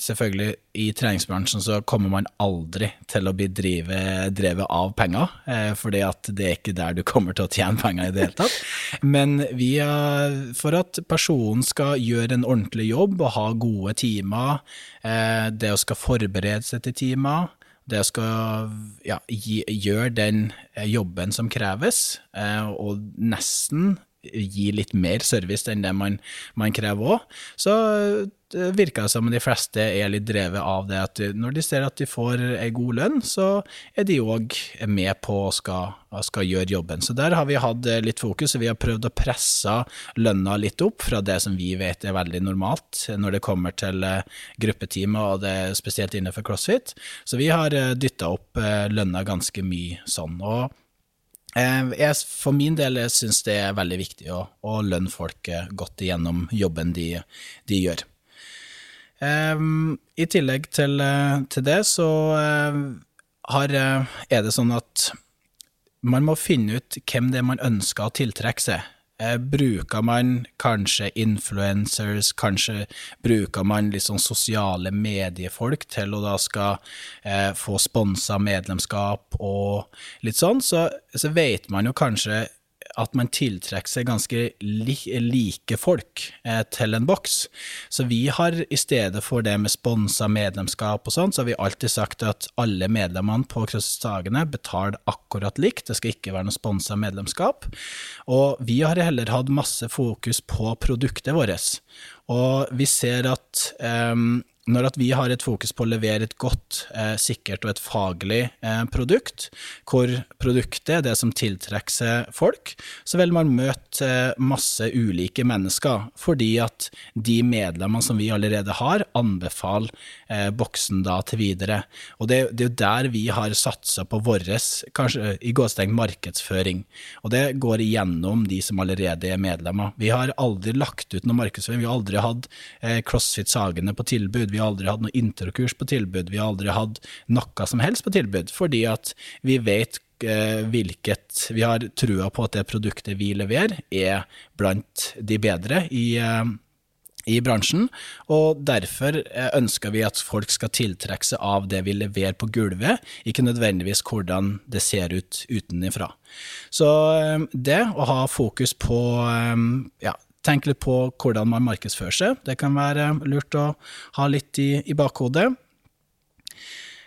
selvfølgelig, i treningsbransjen så kommer man aldri til å bli drive, drevet av penger, eh, fordi at det er ikke der du kommer til å tjene penger i det hele tatt. Men vi er, for at personen skal gjøre en ordentlig jobb og ha gode timer, eh, det å skal forberede seg til timer, det å skal ja, gjøre den eh, jobben som kreves, eh, og nesten gi litt mer service enn det man, man krever òg. Så det virker det som de fleste er litt drevet av det at når de ser at de får ei god lønn, så er de òg med på å skal, skal, gjøre jobben. Så der har vi hatt litt fokus, og vi har prøvd å presse lønna litt opp fra det som vi vet er veldig normalt når det kommer til gruppetimer, og det spesielt innenfor CrossFit. Så vi har dytta opp lønna ganske mye sånn. og Eh, jeg, for min del syns det er veldig viktig å, å lønne folk eh, godt igjennom jobben de, de gjør. Um, I tillegg til, til det så uh, har, er det sånn at man må finne ut hvem det er man ønsker å tiltrekke seg. Eh, bruker man kanskje influencers, kanskje bruker man sånn sosiale mediefolk til å da skal eh, få sponsa medlemskap og litt sånn, så, så vet man jo kanskje at man tiltrekker seg ganske li like folk eh, til en boks. Så vi har i stedet for det med sponsa medlemskap og sånn, så har vi alltid sagt at alle medlemmene på Krøsdagene betaler akkurat likt, det skal ikke være noe sponsa medlemskap. Og vi har heller hatt masse fokus på produktet vårt. Og vi ser at um, når vi har et fokus på å levere et godt, eh, sikkert og et faglig eh, produkt, hvor produktet er det som tiltrekker seg folk, så vil man møte eh, masse ulike mennesker, fordi at de medlemmene som vi allerede har, anbefaler eh, boksen da til videre. Og det, det er jo der vi har satsa på vår, kanskje i gåsteng markedsføring, og det går igjennom de som allerede er medlemmer. Vi har aldri lagt ut noe markedsføring, vi har aldri hatt eh, CrossFit Sagene på tilbud vi har aldri hatt noe interkurs på tilbud, vi har aldri hatt noe som helst på tilbud, fordi at vi vet eh, hvilket Vi har trua på at det produktet vi leverer, er blant de bedre i, eh, i bransjen, og derfor eh, ønsker vi at folk skal tiltrekke seg av det vi leverer på gulvet, ikke nødvendigvis hvordan det ser ut utenifra. Så det å ha fokus på ja, tenke litt på hvordan man markedsfører seg. Det kan være lurt å ha litt i, i bakhodet.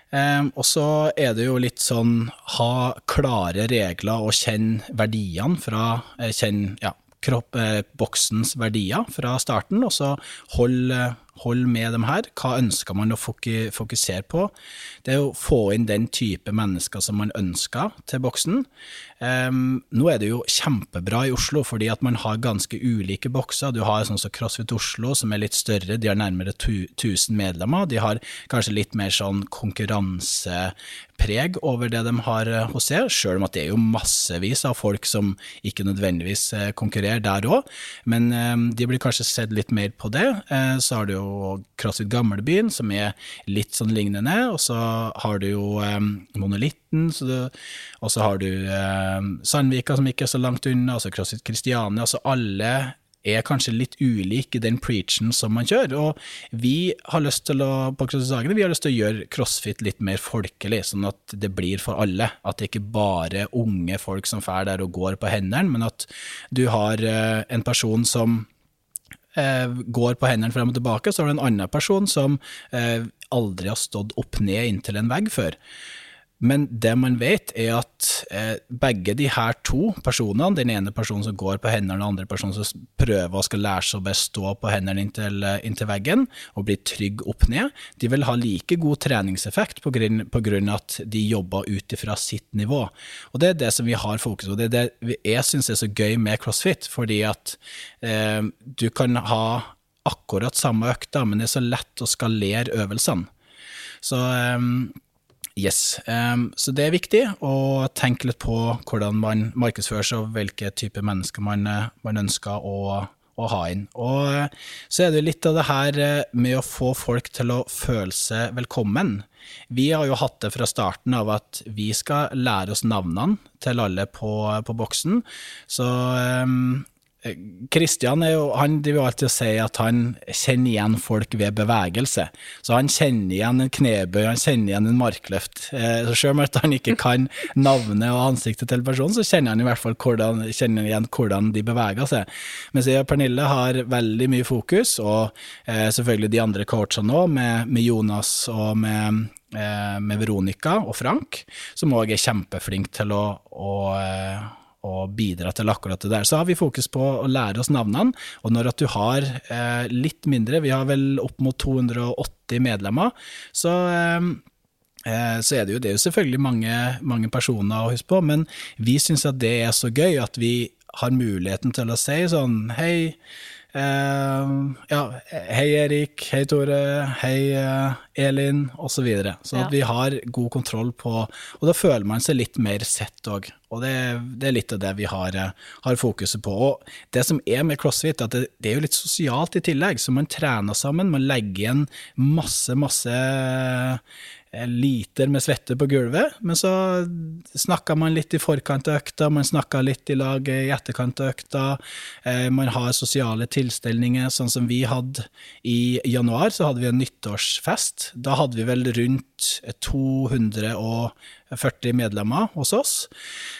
Um, og så er det jo litt sånn ha klare regler og kjenne verdiene fra Kjenn Kjenne ja, kropp, eh, boksens verdier fra starten, og så hold, hold, med dem her. Hva ønsker man å fokusere på? Det er å få inn den type mennesker som man ønsker til boksen. Um, nå er det jo kjempebra i Oslo, fordi at man har ganske ulike bokser. Du har sånn som CrossFit Oslo, som er litt større, de har nærmere 1000 medlemmer. De har kanskje litt mer sånn konkurransepreg over det de har eh, hos seg, sjøl om at det er jo massevis av folk som ikke nødvendigvis eh, konkurrerer der òg. Men um, de blir kanskje sett litt mer på det. Uh, så har du jo CrossFit Gamlebyen, som er litt sånn lignende, og så har du jo um, Monolitten, og så har du Ehm, Sandvika, som ikke er så langt unna, og så CrossFit Kristiania. Altså alle er kanskje litt ulike i den preachen som man kjører. Og vi har lyst til å på CrossFit-dagene, vi har lyst til å gjøre CrossFit litt mer folkelig, sånn at det blir for alle. At det ikke bare er unge folk som drar der og går på hendene, men at du har uh, en person som går på hendene frem og tilbake, så har du en annen person som uh, aldri har stått opp ned inntil en vegg før. Men det man vet, er at eh, begge de her to personene, den ene personen som går på hendene, og den andre personen som prøver å skal lære seg å bestå på hendene inntil, eh, inntil, veggen og bli trygg opp ned, de vil ha like god treningseffekt på grunn, på grunn av at de jobber ut ifra sitt nivå. Og Det er det som vi har fokus på. Det er det jeg syns er så gøy med CrossFit, fordi at eh, du kan ha akkurat samme økta, men det er så lett å skalere øvelsene. Så eh, Yes, um, så det er viktig å tenke litt på hvordan man markedsfører seg, og hvilke typer mennesker man, eh, man ønsker å, å, ha inn. Og eh, så er det litt av det her eh, med å få folk til å føle seg velkommen. Vi har jo hatt det fra starten av at vi skal lære oss navnene til alle på, på boksen. Så Kristian han driver alltid og sier at han kjenner igjen folk ved bevegelse. Så han kjenner igjen en knebøy, han kjenner igjen en markløft. Eh, så selv om han ikke kan (laughs) navnet og ansiktet til personen, så kjenner han i hvert fall hvordan, igjen hvordan de beveger seg. Mens jeg og Pernille har veldig mye fokus, og eh, selvfølgelig de andre coachene òg, med, med, Jonas og med, eh, med Veronica og Frank, som òg er kjempeflinke til å, å og bidra til akkurat det der. Så har vi fokus på å lære oss navnene, og når at du har eh, litt mindre, vi har vel opp mot 280 medlemmer, så eh, eh, så er det jo, det er jo selvfølgelig mange, mange, personer å huske på, men vi syns at det er så gøy at vi har muligheten til å si sånn hei, Uh, ja, hei Erik, hei Tore, hei uh, Elin, osv. Så, videre. så ja. at vi har god kontroll på Og da føler man seg litt mer sett òg. Og det, det, er litt av det vi har, uh, har, fokuset på. Og det som er med crossfit, at det, det, er jo litt sosialt i tillegg. Så man trener sammen, man legger igjen masse, masse liter med svette på gulvet, men så snakka man litt i forkant av økta, man snakka litt i lag i etterkant av økta. Eh, man har sosiale tilstelninger, sånn som vi hadde i januar, så hadde vi en nyttårsfest. Da hadde vi vel rundt 240 medlemmer hos oss.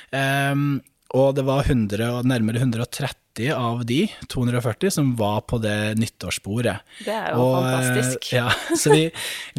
Ehm, og det var 100, nærmere 130 av de 240 som var på det nyttårsbordet. Det er jo og, fantastisk. Ja, så vi,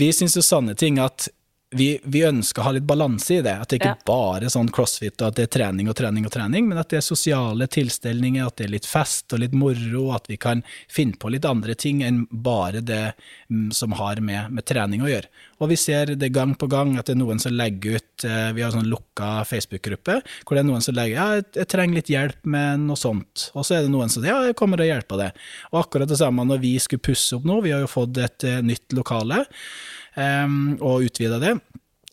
vi syns jo sånne ting at vi, vi, ønsker å ha litt balanse i det. At det ikke ja. bare er sånn crossfit og at det er trening og trening og trening, men at det er sosiale tilstelninger, at det er litt fest og litt moro, at vi kan finne på litt andre ting enn bare det mm, som har med, med trening å gjøre. Og vi ser det gang på gang at det er noen som legger ut eh, Vi har en sånn lukka Facebook-gruppe hvor det er noen som legger ja, jeg trenger litt hjelp med noe sånt. Og så er det noen som ja, jeg kommer og hjelper deg. Og akkurat det samme når vi skulle pusse opp nå, vi har jo fått et uh, nytt lokale og utvida det.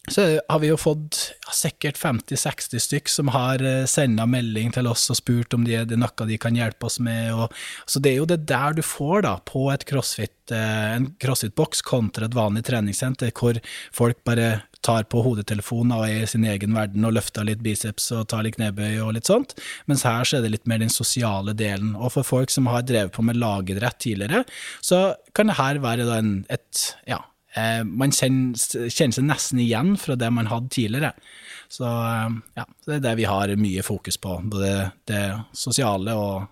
Så har vi jo fått ja, sikkert 50-60 stykk som har eh, senda melding til oss og spurt om det er noe de kan hjelpe oss med. Og, så det er jo det der du får da, på et crossfit, uh, en crossfit-boks kontra et vanlig treningssenter, hvor folk bare tar på hodetelefonen og er i sin egen verden og løfter litt biceps og tar litt knebøy og litt sånt. Mens her så er det litt mer den sosiale delen. Og for folk som har drevet på med lagidrett tidligere, så kan det her være en, et ja, eh, man kjenner, kjenner, seg nesten igjen fra det man hadde tidligere. Så eh, ja, det er det vi har mye fokus på, både det sosiale og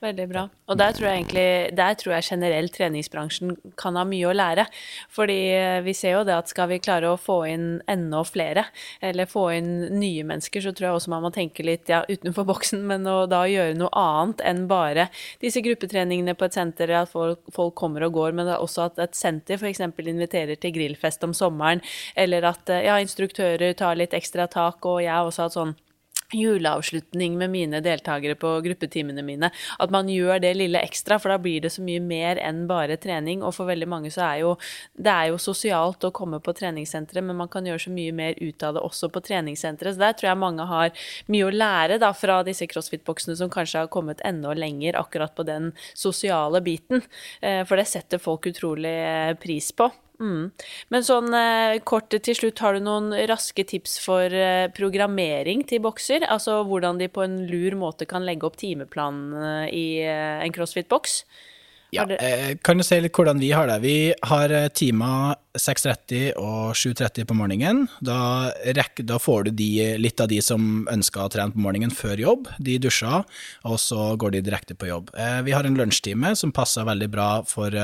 Veldig bra. Og der tror egentlig, der tror jeg generelt treningsbransjen kan ha mye å lære. Fordi eh, vi ser jo det at skal vi klare å få inn enda flere, eller få inn nye mennesker, så tror jeg også man må tenke litt ja, utenfor boksen, men å da gjøre noe annet enn bare disse gruppetreningene på et senter, at folk, folk kommer og går, men også at et senter f.eks. inviterer til grillfest om sommeren, eller at ja, instruktører tar litt ekstra tak, og jeg har også hatt sånn juleavslutning med mine deltakere på gruppetimene mine. At man gjør det lille ekstra, for da blir det så mye mer enn bare trening. Og for veldig mange så er jo det er jo sosialt å komme på treningssenteret, men man kan gjøre så mye mer ut av det også på treningssenteret. Så der tror jeg mange har mye å lære da fra disse crossfit-boksene som kanskje har kommet enda lenger akkurat på den sosiale biten. Eh, for det setter folk utrolig eh, pris på. Mm. Men sånn eh, kort til slutt, har du noen raske tips for eh, programmering til bokser? Altså hvordan de på en lur måte kan legge opp timeplanen eh, i en crossfit-boks? Ja, eh, kan du si litt hvordan vi har det? Vi har eh, timer 6.30 og 7.30 på morgenen. Da, rekker, da, får du de, litt av de som ønsker å trene på morgenen før jobb. De dusjer, og så går de direkte på jobb. Eh, vi har en lunsjtime som passer veldig bra for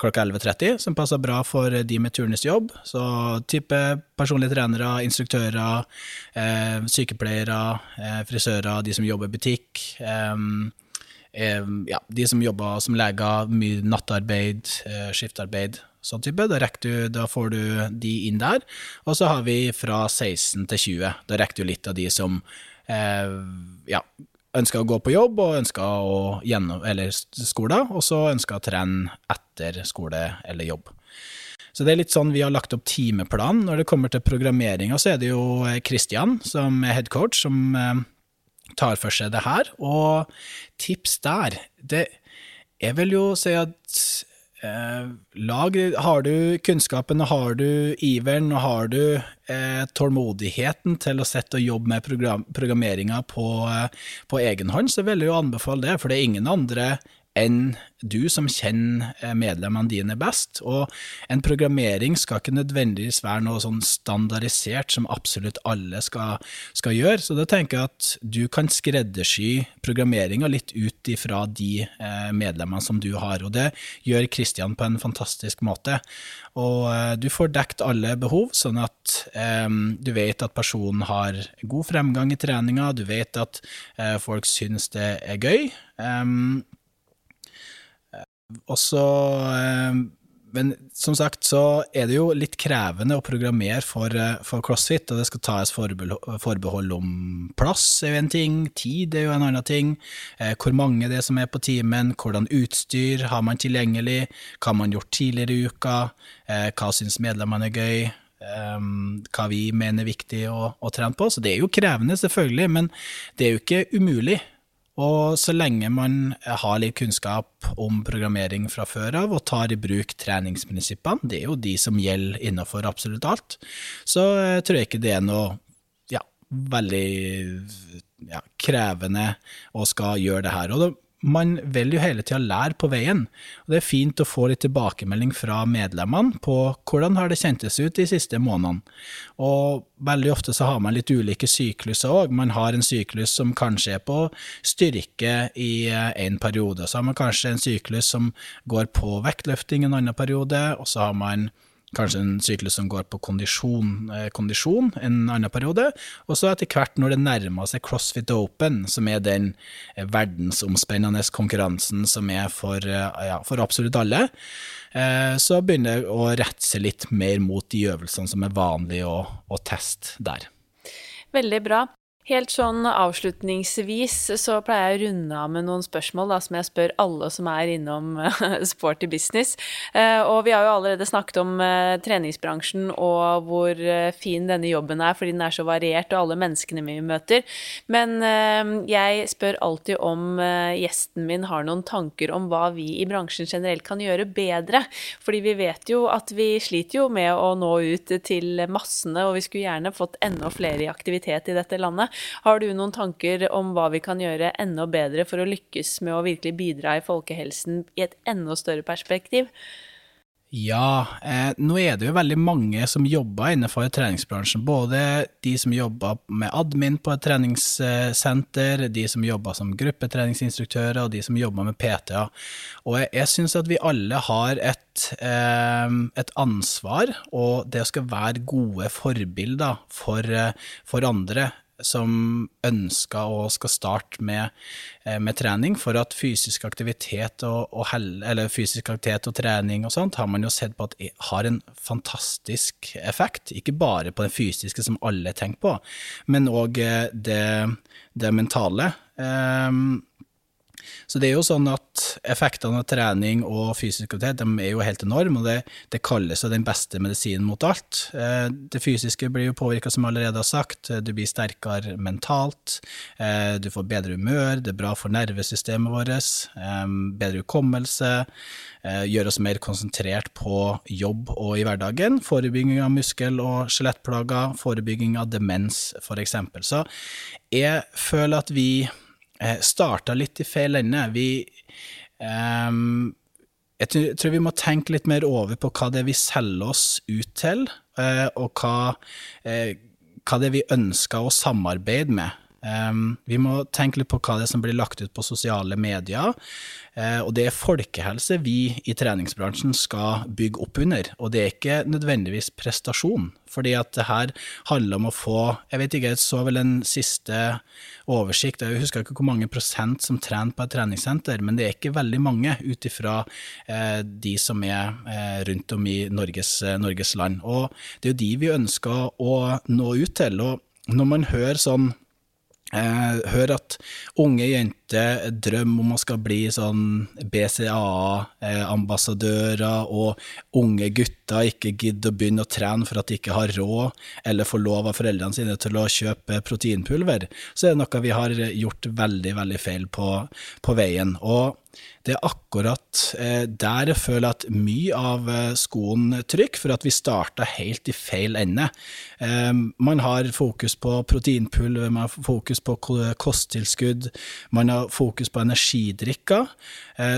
klokka 11.30, som passer bra for de med turnusjobb. Så type personlige trenere, instruktører, sykepleiere, frisører, de som jobber i butikk ja, de som jobber som leger, mye nattarbeid, eh, skiftarbeid, sånn type. Da, du, da, får du de inn der. Og så har vi fra 16 til 20. Da rekker du litt av de som eh, ja, ønsker å gå på jobb og ønsker å gjennom, eller skole, og så ønsker å trene etter skole eller jobb. Så det er litt sånn vi har lagt opp timeplan. Når det kommer til programmeringa, så er det jo Kristian som er headcoach, som eh, tar for seg det her. Og tips der, det jeg vil jo si at eh, lag Har du kunnskapen, og har du iveren, og har du eh, tålmodigheten til å sette og jobbe med program, programmeringa på, eh, på egen hånd, så vil jeg jo anbefale det, for det er ingen andre enn du som kjenner eh, medlemmene dine best. Og en programmering skal ikke nødvendigvis være noe sånn standardisert som absolutt alle skal, skal gjøre. Så da tenker jeg at du kan skreddersy programmeringa litt ut ifra de eh, medlemmene som du har. Og det gjør Kristian på en fantastisk måte. Og eh, du får dekt alle behov, sånn at um, du vet at personen har god fremgang i treninga, du vet at uh, folk syns det er gøy. Um, og så eh, men som sagt så er det jo litt krevende å programmere for, eh, for CrossFit, og det skal tas forbehold om plass er jo en ting, tid er jo en annen ting, eh, hvor mange det er som er på timen, hvordan utstyr har man tilgjengelig, hva har man gjort tidligere i uka, hva syns medlemmene er gøy, hva vi mener er viktig å, å trene på. Så det er jo krevende, selvfølgelig, men det er jo ikke umulig. Og så lenge man har litt kunnskap om programmering fra før av, og tar i bruk treningsprinsippene, det er jo de som gjelder innenfor absolutt alt, så eh, tror jeg ikke det er noe ja, veldig ja, krevende å skal gjøre det her. Og da man vil jo hele tida lære på veien, og det er fint å få litt tilbakemelding fra medlemmene på hvordan har det kjentes ut de siste månedene. Og veldig ofte så har man litt ulike sykluser òg. Man har en syklus som kanskje er på styrke i en periode, så har man kanskje en syklus som går på vektløfting en annen periode, og så har man kanskje en syklus som går på kondisjon, eh, kondisjon en annen periode, og så etter hvert, når det nærmer seg CrossFit Open, som er den eh, verdensomspennende konkurransen som er for, eh, ja, for absolutt alle, så begynner det å rette seg litt mer mot de øvelsene som er vanlige å, å teste der. Veldig bra. Helt sånn avslutningsvis så pleier jeg å runde av med noen spørsmål da, som jeg spør alle som er innom (laughs) sporty business. Eh, og vi har jo allerede snakket om eh, treningsbransjen og hvor eh, fin denne jobben er fordi den er så variert og alle menneskene vi møter. Men jeg spør alltid om gjesten min har noen tanker om hva vi i bransjen generelt kan gjøre bedre. Fordi vi vet jo at vi sliter jo med å nå ut til massene, og vi skulle gjerne fått enda flere i aktivitet i dette landet. Har du noen tanker om hva vi kan gjøre enda bedre for å lykkes med å virkelig bidra i folkehelsen i et enda større perspektiv? Ja, eh, nå er det jo veldig mange som jobber innenfor treningsbransjen. Både de som jobber med admin på et treningssenter, de som jobber som gruppetreningsinstruktører, og de som jobber med PTA. Og jeg, jeg syns at vi alle har et, eh, et, ansvar, og det skal være gode forbilder for, eh, for andre som ønsker å skal starte med, eh, med, trening, for at fysisk aktivitet og, og, eller fysisk aktivitet og trening og sånt har man jo sett på at har en fantastisk effekt. Ikke bare på den fysiske, som alle tenker på, men òg eh, det, det mentale. Um, så det er jo sånn at effektene av trening og fysisk aktivitet de er jo helt enorme, og det, det kalles jo den beste medisinen mot alt. Eh, det fysiske blir jo påvirka, som allerede har sagt. Du blir sterkere mentalt. Eh, du får bedre humør, det er bra for nervesystemet vårt. Eh, bedre hukommelse. Gjør oss mer konsentrert på jobb og i hverdagen. Forebygging av muskel- og skjelettplager. Forebygging av demens, f.eks. Så jeg føler at vi eh, starta litt i feil ende. Vi um, Jeg tror vi må tenke litt mer over på hva det er vi selger oss ut til, eh, og hva, eh, hva det er vi ønsker å samarbeide med. Um, vi må tenke litt på hva det er som blir lagt ut på sosiale medier. Uh, og det er folkehelse vi i treningsbransjen skal bygge opp under. Og det er ikke nødvendigvis prestasjon, fordi at det her handler om å få Jeg vet ikke, jeg så vel en siste oversikt, jeg husker ikke hvor mange prosent som trener på et treningssenter, men det er ikke veldig mange ut ifra uh, de som er uh, rundt om i Norges, Norges land. Og det er jo de vi ønsker å nå ut til. Og når man hører sånn jeg hører at unge jenter drømmer om å skal bli sånn BCAA-ambassadører, og unge gutter ikke gidder å begynne å trene for at de ikke har råd, eller får lov av foreldrene sine til å kjøpe proteinpulver, så er det noe vi har gjort veldig, veldig feil på, på veien. Og det er akkurat eh, der jeg føler at mye av eh, skoen trykker, for at vi starta helt i feil ende. Eh, man har fokus på proteinpulver, man har fokus på kosttilskudd, man har fokus på energidrikker.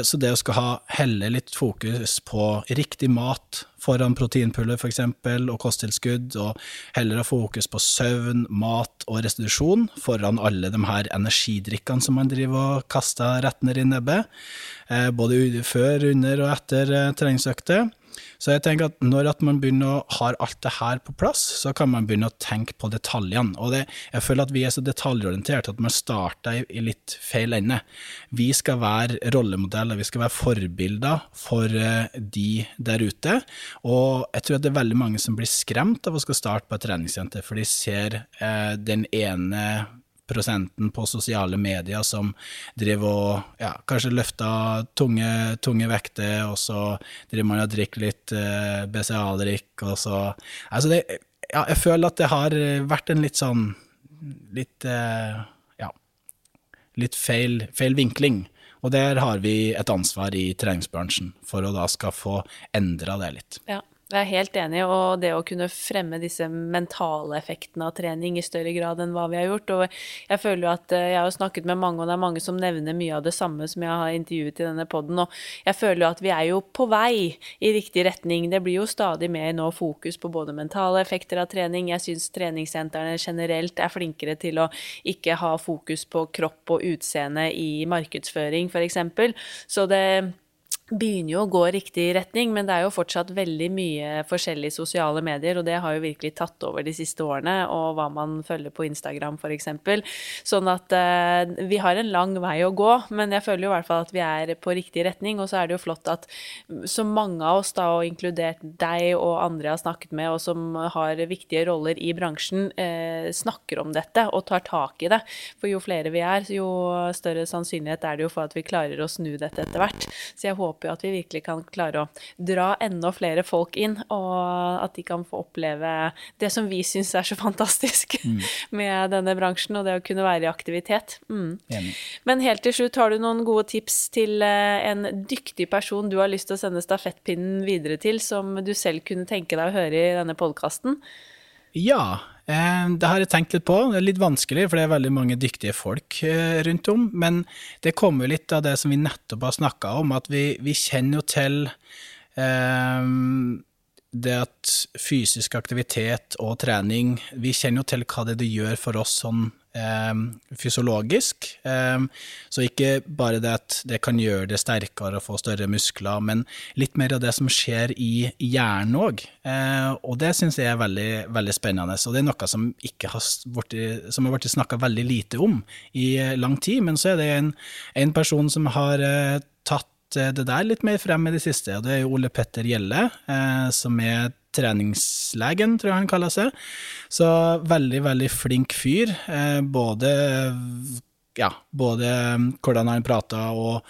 Så det å skal ha heller litt fokus på riktig mat foran proteinpuller, f.eks. og kosttilskudd, og heller ha fokus på søvn, mat og restitusjon foran alle de her energidrikkene som man driver og kaster rett ned i nebbet. Eh, både før, under og etter eh, treningsøkter. Så jeg tenker at når at man begynner å ha alt det her på plass, så kan man begynne å tenke på detaljene. Og det, jeg føler at vi er så detaljorientert at man starter i, litt feil ende. Vi skal være rollemodeller, vi skal være forbilder for uh, de der ute. Og jeg tror at det er veldig mange som blir skremt av å skal starte på et treningssenter, for de ser uh, den ene prosenten på sosiale medier som driver og ja, kanskje løfter tunge, tunge, vekter, og så driver man og drikker litt eh, BCA-drikk, og så Altså, det, ja, jeg føler at det har vært en litt sånn litt eh, ja, litt feil, feil vinkling. Og der har vi et ansvar i treningsbransjen for å da skal få endra det litt. Ja. Jeg er helt enig, og det å kunne fremme disse mentale effektene av trening i større grad enn hva vi har gjort. Og jeg føler jo at eh, jeg har snakket med mange, og det er mange som nevner mye av det samme som jeg har intervjuet i denne poden. Og jeg føler jo at vi er jo på vei i riktig retning. Det blir jo stadig mer nå fokus på både mentale effekter av trening. Jeg syns treningssentrene generelt er flinkere til å ikke ha fokus på kropp og utseende i markedsføring, f.eks. Så det begynner jo å gå riktig retning, men det er jo fortsatt veldig mye forskjellige sosiale medier, og det har jo virkelig tatt over de siste årene, og hva man følger på Instagram f.eks. Sånn at eh, vi har en lang vei å gå, men jeg føler jo i hvert fall at vi er på riktig retning, og så er det jo flott at så mange av oss, da, og inkludert deg og andre jeg har snakket med, og som har viktige roller i bransjen, eh, snakker om dette og tar tak i det. For jo flere vi er, jo større sannsynlighet er det jo for at vi klarer å snu dette etter hvert. Så jeg håper håper jo at vi virkelig kan klare å dra enda flere folk inn, og at de kan få oppleve det som vi syns er så fantastisk mm. (laughs) med denne bransjen, og det å kunne være i aktivitet. Mm. Men helt til slutt, har du noen gode tips til eh, en dyktig person du har lyst til å sende stafettpinnen videre til, som du selv kunne tenke deg å høre i denne podkasten? Ja, det har jeg tenkt litt på. Det er litt vanskelig, for det er veldig mange dyktige folk eh, rundt om. Men det kommer litt av det som vi nettopp har snakka om, at vi, vi, kjenner jo til um, det at fysisk aktivitet og trening Vi kjenner jo til hva det, det gjør for oss sånn eh, fysiologisk. Eh, så ikke bare det at det kan gjøre det sterkere og få større muskler, men litt mer av det som skjer i hjernen òg. Eh, og det syns jeg er veldig, veldig, spennende. Og det er noe som, har som har blitt snakka veldig lite om i lang tid. Men så er det en, en person som har eh, det der litt mer frem i det siste, og det er jo Ole Petter Gjelle, eh, som er treningslegen, tror jeg han kaller seg. Så veldig, veldig flink fyr. Eh, både ja, både hvordan han prater og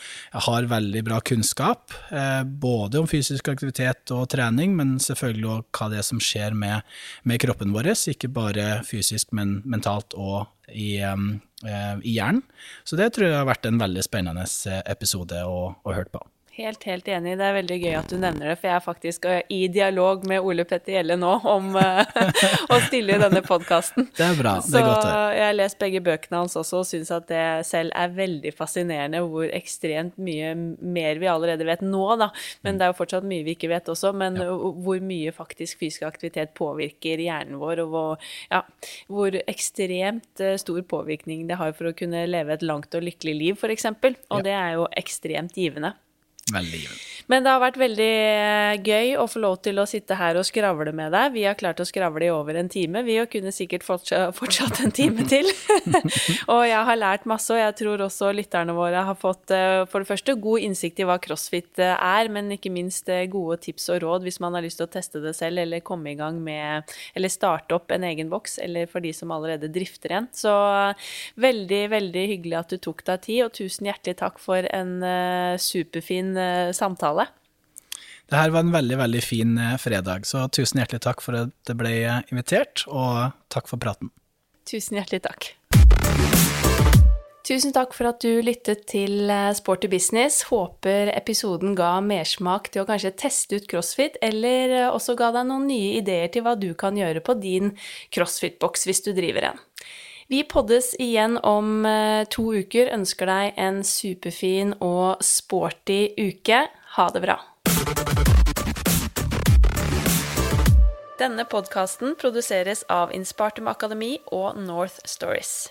har veldig bra kunnskap. Eh, både om fysisk aktivitet og trening, men selvfølgelig òg hva det er som skjer med, med, kroppen vår. Ikke bare fysisk, men mentalt og i, eh, i hjernen. Så det tror jeg har vært en veldig spennende episode å, å høre på. Helt, helt enig. Det er veldig gøy at du nevner det, for jeg er faktisk eh, i dialog med Ole Petter Gjelle nå om uh, (laughs) å stille i denne podkasten. Det er bra. Det er godt. Så jeg har lest begge bøkene hans også og syns at det selv er veldig fascinerende hvor ekstremt mye mer vi allerede vet nå, da. Men det er jo fortsatt mye vi ikke vet også. Men ja. hvor mye faktisk fysisk aktivitet påvirker hjernen vår, og hvor, ja, hvor ekstremt eh, stor påvirkning det har for å kunne leve et langt og lykkelig liv, f.eks. Og ja. det er jo ekstremt givende. Veldig givende. Men det har vært veldig eh, gøy å få lov til å sitte her og skravle med deg. Vi har klart å skravle i over en time. Vi kunne sikkert fortsatt en time til. (laughs) og jeg har lært masse, og jeg tror også lytterne våre har fått eh, for det første god innsikt i hva crossfit eh, er, men ikke minst gode tips og råd hvis man har lyst til å teste det selv eller komme i gang med Eller starte opp en egen boks, eller for de som allerede drifter en. Så veldig, veldig hyggelig at du tok deg tid, og tusen hjertelig takk for en superfin samtale samtale. Det her var en veldig, veldig fin eh, fredag, så tusen hjertelig takk for at det ble invitert, og takk for praten. Tusen hjertelig takk. Tusen takk for at du lyttet til eh, Sporty business. Håper episoden ga mersmak til å kanskje teste ut crossfit, eller eh, også ga deg noen nye ideer til hva du kan gjøre på din crossfit-boks hvis du driver en. Vi poddes igjen om eh, to uker. Ønsker deg en superfin og sporty uke. Ha det bra. Denne podkasten produseres av Inspartum Akademi og North Stories.